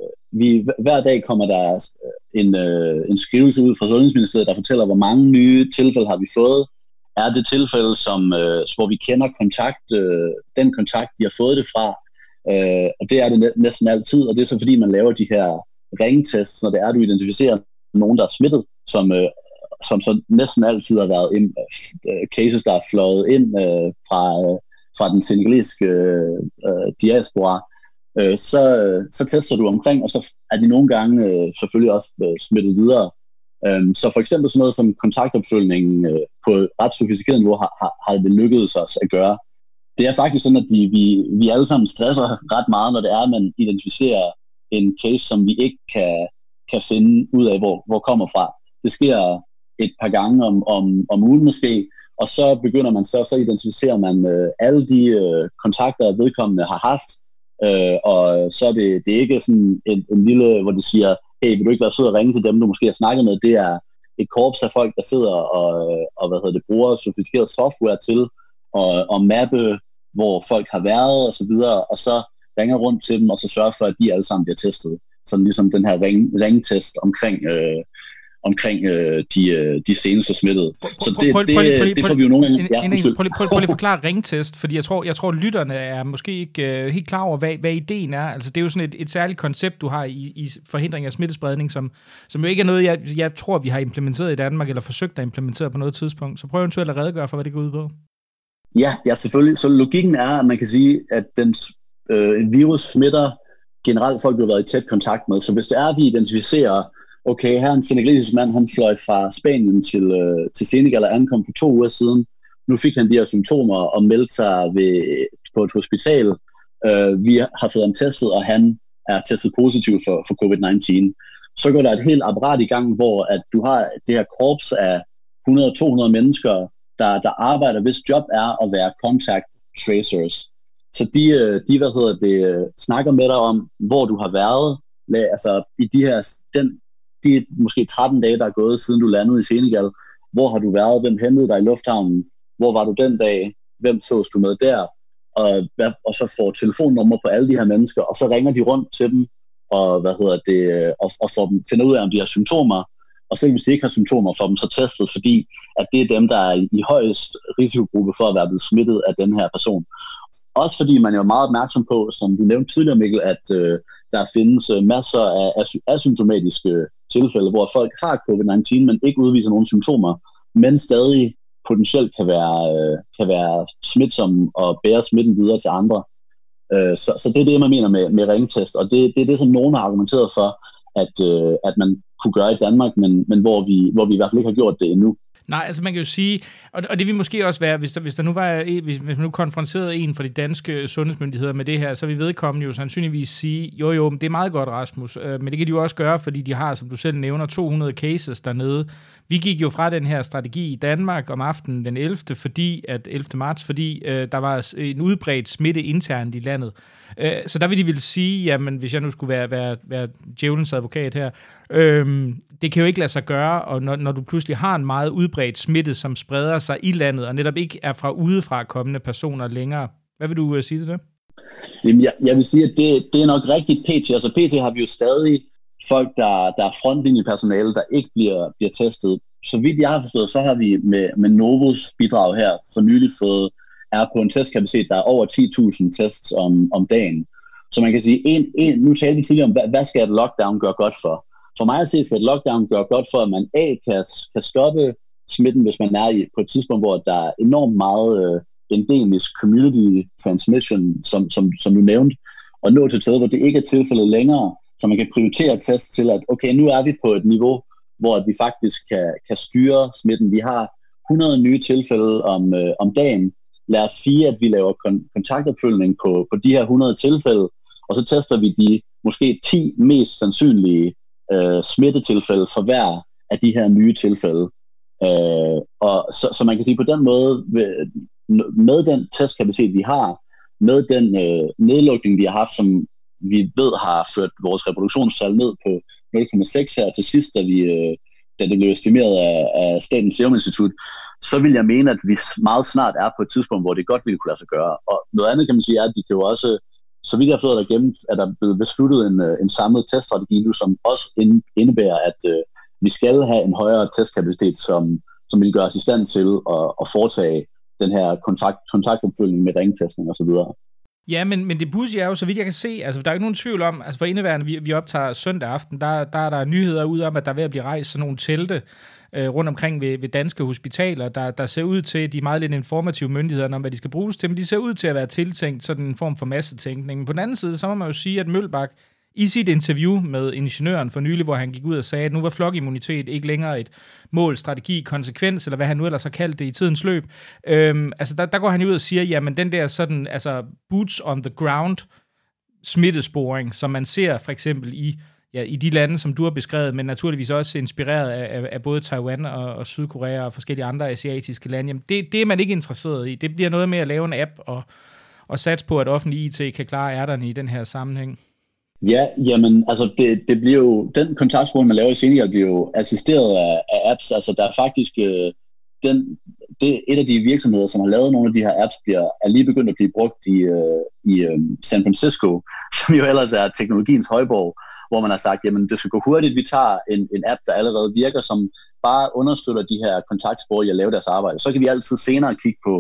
Speaker 2: vi, hver dag kommer der øh, en, øh, en skrivelse ud fra Sundhedsministeriet, der fortæller, hvor mange nye tilfælde har vi fået. Er det tilfælde, som, øh, hvor vi kender kontakt, øh, den kontakt, de har fået det fra? Øh, og det er det næsten altid, og det er så fordi, man laver de her ringtests, når det er, du identificerer nogen, der er smittet, som, øh, som så næsten altid har været ind, øh, cases, der er fløjet ind øh, fra, øh, fra den senegalesiske øh, øh, diaspora øh, så, så tester du omkring, og så er de nogle gange øh, selvfølgelig også øh, smittet videre. Øhm, så for eksempel sådan noget som kontaktopfølgningen øh, på ret sofistikeret niveau har, har, har det lykkedes os at gøre. Det er faktisk sådan, at de, vi, vi alle sammen stresser ret meget, når det er, at man identificerer en case, som vi ikke kan, kan finde ud af, hvor, hvor kommer fra. Det sker et par gange om, om, om ugen måske, og så begynder man så, så identificerer man øh, alle de øh, kontakter, vedkommende har haft, Øh, og så er det, det er ikke sådan en, en lille, hvor de siger, hey, vil du ikke være sød at ringe til dem, du måske har snakket med? Det er et korps af folk, der sidder og, øh, og hvad hedder det, bruger sofistikeret software til at, at mappe, hvor folk har været og så videre, og så ringer rundt til dem, og så sørger for, at de alle sammen bliver testet. Sådan ligesom den her ring, ringtest omkring, øh, omkring øh, de, øh, de seneste smittede. Så det, det, det får vi jo nogle gange...
Speaker 1: Ja, prøv, prøv, prøv lige at forklare ringtest, fordi jeg tror, jeg tror lytterne er måske ikke uh, helt klar over, hvad, hvad ideen er. Altså, det er jo sådan et, et særligt koncept, du har i, i forhindring af smittespredning, som, som jo ikke er noget, jeg, jeg tror, vi har implementeret i Danmark, eller forsøgt at implementere på noget tidspunkt. Så prøv eventuelt at redegøre for, hvad det går ud på.
Speaker 2: Ja, ja, selvfølgelig. Så logikken er, at man kan sige, at den øh, virus smitter generelt folk, vi har været i tæt kontakt med. Så hvis det er, at vi identificerer okay, her er en senegalesisk mand, han fløj fra Spanien til, øh, til Senegal og ankom for to uger siden. Nu fik han de her symptomer og meldte sig ved, på et hospital. Øh, vi har fået ham testet, og han er testet positiv for, for COVID-19. Så går der et helt apparat i gang, hvor at du har det her korps af 100-200 mennesker, der, der arbejder, hvis job er at være contact tracers. Så de, øh, de hvad hedder det, øh, snakker med dig om, hvor du har været, altså i de her, den de måske 13 dage, der er gået, siden du landede i Senegal, hvor har du været, hvem hentede dig i lufthavnen, hvor var du den dag, hvem sås du med der, og, og så får telefonnummer på alle de her mennesker, og så ringer de rundt til dem, og, hvad hedder det, og, og får dem, finder ud af, om de har symptomer, og selv hvis de ikke har symptomer, får dem så testet, fordi at det er dem, der er i, højest højst risikogruppe for at være blevet smittet af den her person. Også fordi man er jo meget opmærksom på, som du nævnte tidligere, Mikkel, at øh, der findes øh, masser af asymptomatiske tilfælde, hvor folk har COVID-19, men ikke udviser nogen symptomer, men stadig potentielt kan være, øh, kan være smitsomme og bære smitten videre til andre. Øh, så, så det er det, man mener med, med ringtest, og det, det er det, som nogen har argumenteret for, at, at man kunne gøre i Danmark, men, men hvor, vi, hvor vi i hvert fald ikke har gjort det endnu.
Speaker 1: Nej, altså man kan jo sige, og, og det vil måske også være, hvis der, hvis der nu var, hvis, hvis man nu konfronterede en fra de danske øh, sundhedsmyndigheder med det her, så vil vedkommende jo sandsynligvis sige, jo jo, men det er meget godt, Rasmus, øh, men det kan de jo også gøre, fordi de har, som du selv nævner, 200 cases dernede. Vi gik jo fra den her strategi i Danmark om aftenen den 11., fordi, at 11. marts, fordi øh, der var en udbredt smitte internt i landet. Øh, så der vil de vil sige, jamen hvis jeg nu skulle være, være, være djævelens advokat her, øh, det kan jo ikke lade sig gøre, og når, når du pludselig har en meget udbredt smitte, som spreder sig i landet, og netop ikke er fra udefra kommende personer længere. Hvad vil du øh, sige til det?
Speaker 2: Jamen, jeg, jeg vil sige, at det, det er nok rigtigt PT. Altså PT har vi jo stadig folk, der, der er frontlinjepersonale, der ikke bliver, bliver testet. Så vidt jeg har forstået, så har vi med, med Novos bidrag her for nylig fået er på en testkapacitet, der er over 10.000 tests om, om dagen. Så man kan sige, en, en, nu talte vi tidligere om, hvad, hvad skal et lockdown gøre godt for? For mig at se, skal et lockdown gøre godt for, at man A, kan, kan stoppe smitten, hvis man er i, på et tidspunkt, hvor der er enormt meget øh, endemisk community transmission, som, som, som du nævnte, og nå til et sted, hvor det ikke er tilfældet længere, så man kan prioritere test til, at okay, nu er vi på et niveau, hvor vi faktisk kan, kan styre smitten. Vi har 100 nye tilfælde om, øh, om dagen, lad os sige, at vi laver kon- kontaktopfølgning på, på de her 100 tilfælde, og så tester vi de måske 10 mest sandsynlige øh, smittetilfælde for hver af de her nye tilfælde. Øh, og så, så man kan sige på den måde, med den testkapacitet, vi har, med den øh, nedlukning, vi har haft, som vi ved har ført vores reproduktionstal ned på 0,6 her til sidst, da vi, øh, da det blev estimeret af, af Statens Serum Institut, så vil jeg mene, at vi meget snart er på et tidspunkt, hvor det godt ville kunne lade sig gøre. Og noget andet kan man sige er, at de kan jo også, så vidt jeg har fået der gennem, at der er blevet besluttet en, øh, en samlet teststrategi nu, som også indebærer, at øh, vi skal have en højere testkapacitet, som, som vil gøre os i stand til at, at foretage den her kontakt, kontaktopfølgning med ringtestning osv.
Speaker 1: Ja, men, men det pudsige er jo, så vidt jeg kan se, altså der er ikke nogen tvivl om, altså for indeværende, vi, vi optager søndag aften, der, der er der nyheder ud om, at der er ved at blive rejst sådan nogle telte øh, rundt omkring ved, ved danske hospitaler, der, der ser ud til, de er meget lidt informative myndigheder om, hvad de skal bruges til, men de ser ud til at være tiltænkt sådan en form for massetænkning. Men på den anden side, så må man jo sige, at Mølbak i sit interview med ingeniøren for nylig, hvor han gik ud og sagde, at nu var flokimmunitet ikke længere et mål, strategi, konsekvens, eller hvad han nu ellers har kaldt det i tidens løb. Øhm, altså der, der går han ud og siger, jamen den der sådan, altså boots on the ground smittesporing, som man ser for eksempel i ja, i de lande, som du har beskrevet, men naturligvis også inspireret af, af, af både Taiwan og, og Sydkorea og forskellige andre asiatiske lande, jamen det, det er man ikke interesseret i. Det bliver noget med at lave en app og, og satse på, at offentlig IT kan klare ærterne i den her sammenhæng.
Speaker 2: Ja, jamen, altså det, det bliver jo, den kontaktspor, man laver i Senegal, bliver jo assisteret af, af apps. Altså der er faktisk, øh, den, det, et af de virksomheder, som har lavet nogle af de her apps, bliver, er lige begyndt at blive brugt i, øh, i øh, San Francisco, *laughs* som jo ellers er teknologiens højborg hvor man har sagt, jamen det skal gå hurtigt, vi tager en, en app, der allerede virker, som bare understøtter de her kontaktspor i at lave deres arbejde. Så kan vi altid senere kigge på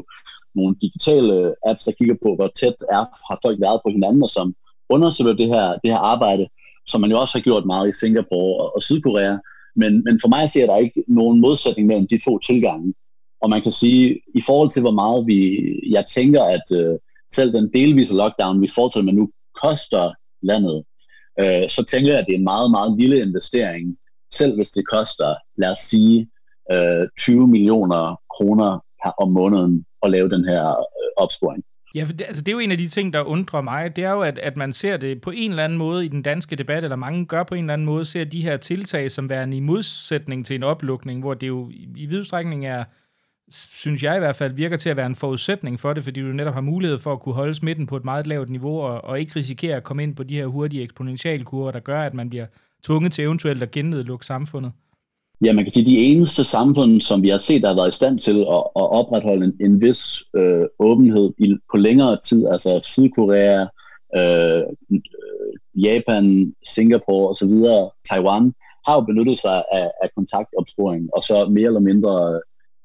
Speaker 2: nogle digitale apps, der kigger på, hvor tæt er fra folk været på hinanden, og som understøtter det her, det her arbejde, som man jo også har gjort meget i Singapore og, og Sydkorea. Men, men for mig ser der ikke nogen modsætning mellem de to tilgange. Og man kan sige, i forhold til hvor meget vi, jeg tænker, at øh, selv den delvise lockdown, vi fortsætter med nu, koster landet, øh, så tænker jeg, at det er en meget, meget lille investering, selv hvis det koster, lad os sige, øh, 20 millioner kroner per, om måneden at lave den her øh, opsporing.
Speaker 1: Ja, for det, altså, det er jo en af de ting, der undrer mig. Det er jo, at, at man ser det på en eller anden måde i den danske debat, eller mange gør på en eller anden måde, ser de her tiltag som værende i modsætning til en oplukning, hvor det jo i, i vidstrækning er, synes jeg i hvert fald, virker til at være en forudsætning for det, fordi du netop har mulighed for at kunne holde smitten på et meget lavt niveau, og, og ikke risikere at komme ind på de her hurtige eksponentialkurver, der gør, at man bliver tvunget til eventuelt at gennedlukke samfundet.
Speaker 2: Ja, man kan sige, at de eneste samfund, som vi har set, der har været i stand til at, at opretholde en, en vis øh, åbenhed i, på længere tid, altså Sydkorea, øh, øh Japan, Singapore osv., Taiwan, har jo benyttet sig af, af kontaktopsporing, og så mere eller mindre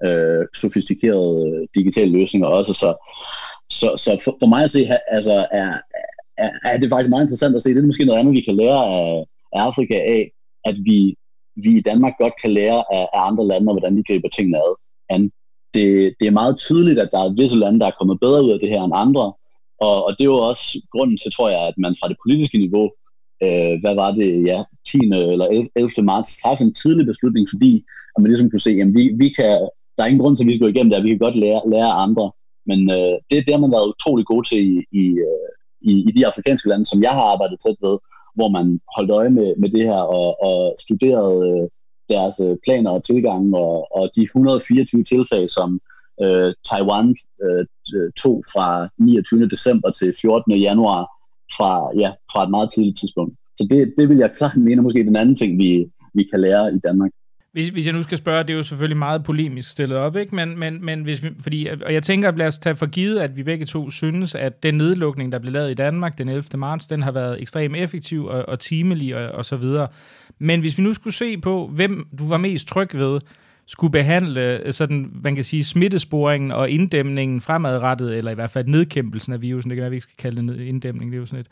Speaker 2: øh, sofistikerede øh, digitale løsninger også. Så, så, så for, for mig at se, altså, er, er, er det faktisk meget interessant at se. Det er måske noget andet, vi kan lære af, af Afrika af, at vi vi i Danmark godt kan lære af, af andre lande, og hvordan de griber tingene ad. an. Det, det er meget tydeligt, at der er visse lande, der er kommet bedre ud af det her end andre, og, og det er jo også grunden til, tror jeg, at man fra det politiske niveau, øh, hvad var det, ja, 10. eller 11. marts, træffede en tidlig beslutning, fordi at man ligesom kunne se, at vi, vi kan, der er ingen grund til, at vi skal gå igennem det, vi kan godt lære, lære andre. Men øh, det, det har man været utrolig god til i, i, øh, i, i de afrikanske lande, som jeg har arbejdet tæt ved, hvor man holdt øje med, med det her og, og studerede øh, deres øh, planer og tilgange og, og de 124 tiltag, som øh, Taiwan øh, tog fra 29. december til 14. januar fra, ja, fra et meget tidligt tidspunkt. Så det, det vil jeg klart mene måske den anden ting, vi, vi kan lære i Danmark.
Speaker 1: Hvis, hvis jeg nu skal spørge, det er jo selvfølgelig meget polemisk stillet op, ikke? Men, men, men hvis vi, fordi, og jeg tænker, at lad os tage for givet, at vi begge to synes, at den nedlukning, der blev lavet i Danmark den 11. marts, den har været ekstremt effektiv og, og timelig og, og så videre. Men hvis vi nu skulle se på, hvem du var mest tryg ved, skulle behandle øh, sådan, man kan sige, smittesporingen og inddæmningen fremadrettet, eller i hvert fald nedkæmpelsen af virusen, det kan være, vi ikke skal kalde det inddæmning, det er jo sådan et,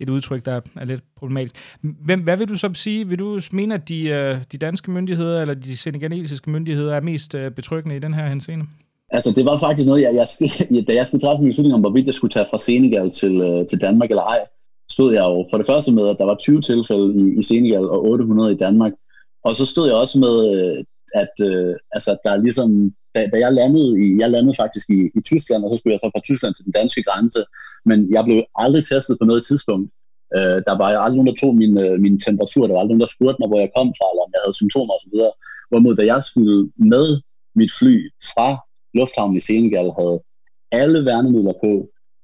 Speaker 1: et udtryk, der er lidt problematisk. Hvem, hvad vil du så sige? Vil du mene, at de, øh, de danske myndigheder eller de senegalesiske myndigheder er mest øh, betryggende i den her henseende?
Speaker 2: Altså, det var faktisk noget, jeg, jeg, *laughs* da jeg skulle træffe min beslutning om, hvorvidt jeg skulle tage fra Senegal til, øh, til Danmark eller ej, stod jeg jo for det første med, at der var 20 tilfælde i, i Senegal og 800 i Danmark. Og så stod jeg også med, øh, at øh, altså, der er ligesom da, da jeg landede i, jeg landede faktisk i, i Tyskland, og så skulle jeg så fra Tyskland til den danske grænse, men jeg blev aldrig testet på noget tidspunkt. Øh, der var aldrig nogen, der tog min, øh, min temperatur, der var aldrig nogen, der spurgte mig, hvor jeg kom fra, eller om jeg havde symptomer osv. Hvorimod, da jeg skulle med mit fly fra lufthavnen i Senegal, havde alle værnemidler på.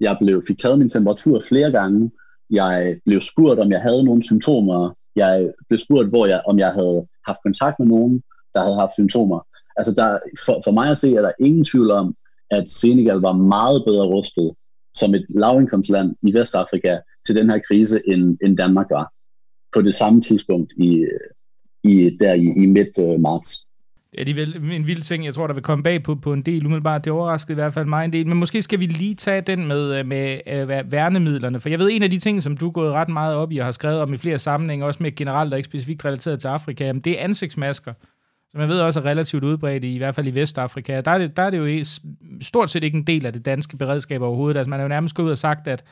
Speaker 2: Jeg blev, fik taget min temperatur flere gange. Jeg blev spurgt, om jeg havde nogle symptomer. Jeg blev spurgt, hvor jeg, om jeg havde haft kontakt med nogen, der havde haft symptomer. Altså der, for, for mig at se, er der ingen tvivl om, at Senegal var meget bedre rustet som et lavindkomstland i Vestafrika til den her krise, end, end Danmark var på det samme tidspunkt i, i, der i, i midt øh, marts.
Speaker 1: Ja, det er vel en vild ting, jeg tror, der vil komme bag på, på en del umiddelbart. Det overraskede i hvert fald mig en del. Men måske skal vi lige tage den med, øh, med øh, værnemidlerne. For jeg ved, en af de ting, som du er gået ret meget op i og har skrevet om i flere sammenhænge, også med generelt og ikke specifikt relateret til Afrika, jamen, det er ansigtsmasker som jeg ved også er relativt udbredt, i, i hvert fald i Vestafrika. Der er, det, der er det jo stort set ikke en del af det danske beredskab overhovedet. Altså man er jo nærmest gået ud og sagt, at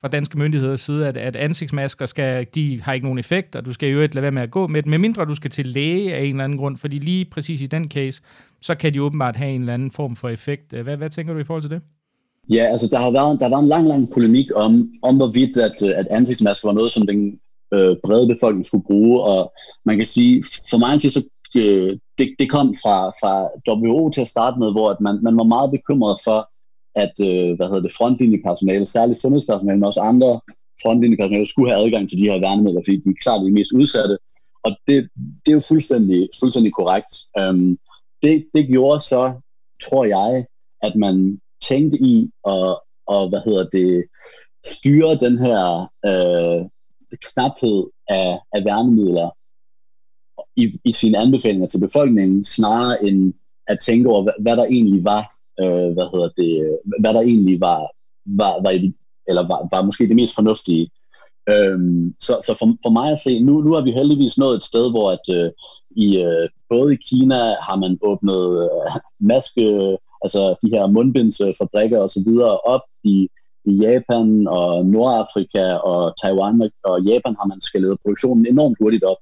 Speaker 1: fra danske myndigheders side, at, at ansigtsmasker skal, de har ikke nogen effekt, og du skal jo ikke lade være med at gå med med medmindre du skal til læge af en eller anden grund, fordi lige præcis i den case, så kan de åbenbart have en eller anden form for effekt. Hvad, hvad tænker du i forhold til det?
Speaker 2: Ja, altså der har været, der var en lang, lang polemik om, om hvorvidt, at, at ansigtsmasker var noget, som den øh, brede befolkning skulle bruge, og man kan sige, for mig så øh, det, det kom fra, fra WHO til at starte med, hvor at man, man var meget bekymret for, at øh, hvad hedder det, frontlinjepersonale, særligt sundhedspersonale, men også andre frontlinjepersonale, skulle have adgang til de her værnemidler, fordi de er klart de mest udsatte. Og det, det er jo fuldstændig, fuldstændig korrekt. Øhm, det, det gjorde så, tror jeg, at man tænkte i at, og, hvad hedder det, styre den her øh, knaphed af, af værnemidler i, i sine anbefalinger til befolkningen, snarere end at tænke over, hvad, hvad der egentlig var, øh, hvad hedder det, hvad der egentlig var, var, var, eller var, var måske det mest fornuftige. Øhm, så så for, for mig at se, nu, nu er vi heldigvis nået et sted, hvor at, øh, i, øh, både i Kina har man åbnet øh, maske, altså de her mundbindsfabrikker og så videre op i, i Japan og Nordafrika og Taiwan og Japan har man skaleret produktionen enormt hurtigt op.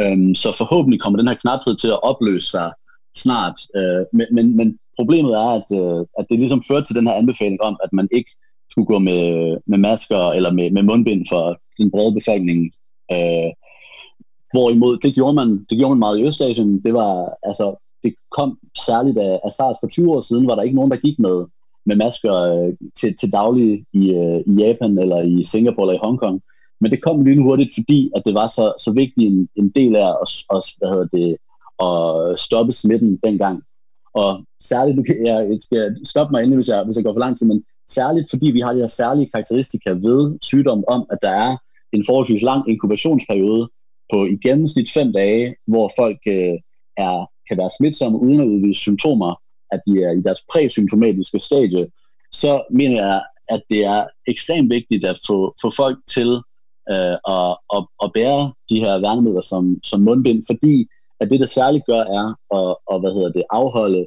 Speaker 2: Øhm, så forhåbentlig kommer den her knaphed til at opløse sig snart. Øh, men, men, men problemet er, at, øh, at det ligesom fører til den her anbefaling om, at man ikke skulle gå med, med masker eller med, med mundbind for den brede befolkning. Øh, hvorimod, det gjorde, man, det gjorde man meget i Østasien. Det var, altså, det kom særligt af, af SARS for 20 år siden, var der ikke nogen, der gik med, med masker øh, til, til daglig i, øh, i Japan eller i Singapore eller i Hongkong. Men det kom lige hurtigt, fordi at det var så, så vigtig en, en del af os, os hvad hedder det, at stoppe smitten dengang. Og særligt, nu *laughs* kan jeg, jeg skal stoppe mig endelig, hvis jeg, hvis jeg går for lang tid, men særligt fordi vi har de her særlige karakteristika ved sygdommen om, at der er en forholdsvis lang inkubationsperiode på i gennemsnit fem dage, hvor folk øh, er, kan være smitsomme uden at udvise symptomer, at de er i deres præsymptomatiske stadie, så mener jeg, at det er ekstremt vigtigt at få, få folk til øh, at, at, at bære de her værnemidler som, som mundbind, fordi at det, det særligt gør, er at, at hvad hedder det, afholde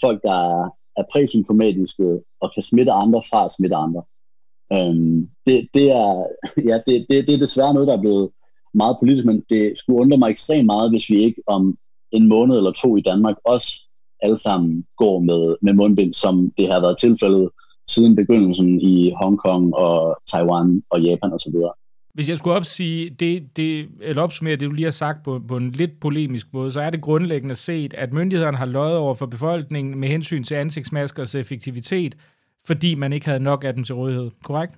Speaker 2: folk, der er, er præsymptomatiske og kan smitte andre fra at smitte andre. Øhm, det, det, er, ja, det, det, det er desværre noget, der er blevet meget politisk, men det skulle undre mig ekstremt meget, hvis vi ikke om en måned eller to i Danmark også alle sammen går med, med mundbind, som det har været tilfældet siden begyndelsen i Hongkong og Taiwan og Japan osv.
Speaker 1: Hvis jeg skulle opsige det, det, eller opsummere det, du lige har sagt på, på en lidt polemisk måde, så er det grundlæggende set, at myndighederne har løjet over for befolkningen med hensyn til ansigtsmaskers effektivitet, fordi man ikke havde nok af dem til rådighed. Korrekt?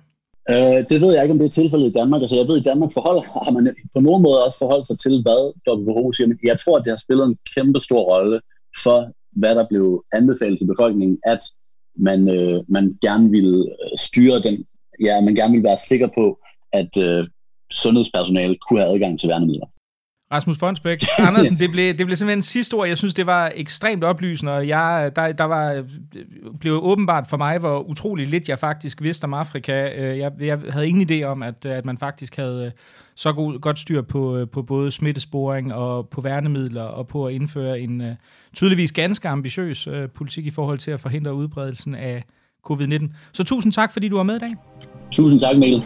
Speaker 2: Øh, det ved jeg ikke, om det er tilfældet i Danmark. Altså, jeg ved, at i Danmark forhold, har man på nogen måde også forholdt sig til, hvad WHO siger. Men jeg tror, at det har spillet en kæmpe stor rolle for, hvad der blev anbefalet til befolkningen, at man, øh, man gerne ville øh, styre den, ja, man gerne ville være sikker på, at øh, sundhedspersonale kunne have adgang til værnemidler.
Speaker 1: Rasmus Fonsbæk. *laughs* Andersen, det blev, det blev simpelthen sidste ord. Jeg synes, det var ekstremt oplysende, og jeg, der, der var, blev åbenbart for mig, hvor utrolig lidt jeg faktisk vidste om Afrika. Øh, jeg, jeg havde ingen idé om, at, at man faktisk havde så god, godt styr på, på både smittesporing og på værnemidler, og på at indføre en øh, tydeligvis ganske ambitiøs politik i forhold til at forhindre udbredelsen af covid-19. Så tusind tak, fordi du var med i dag.
Speaker 2: Tusind tak, Mikkel.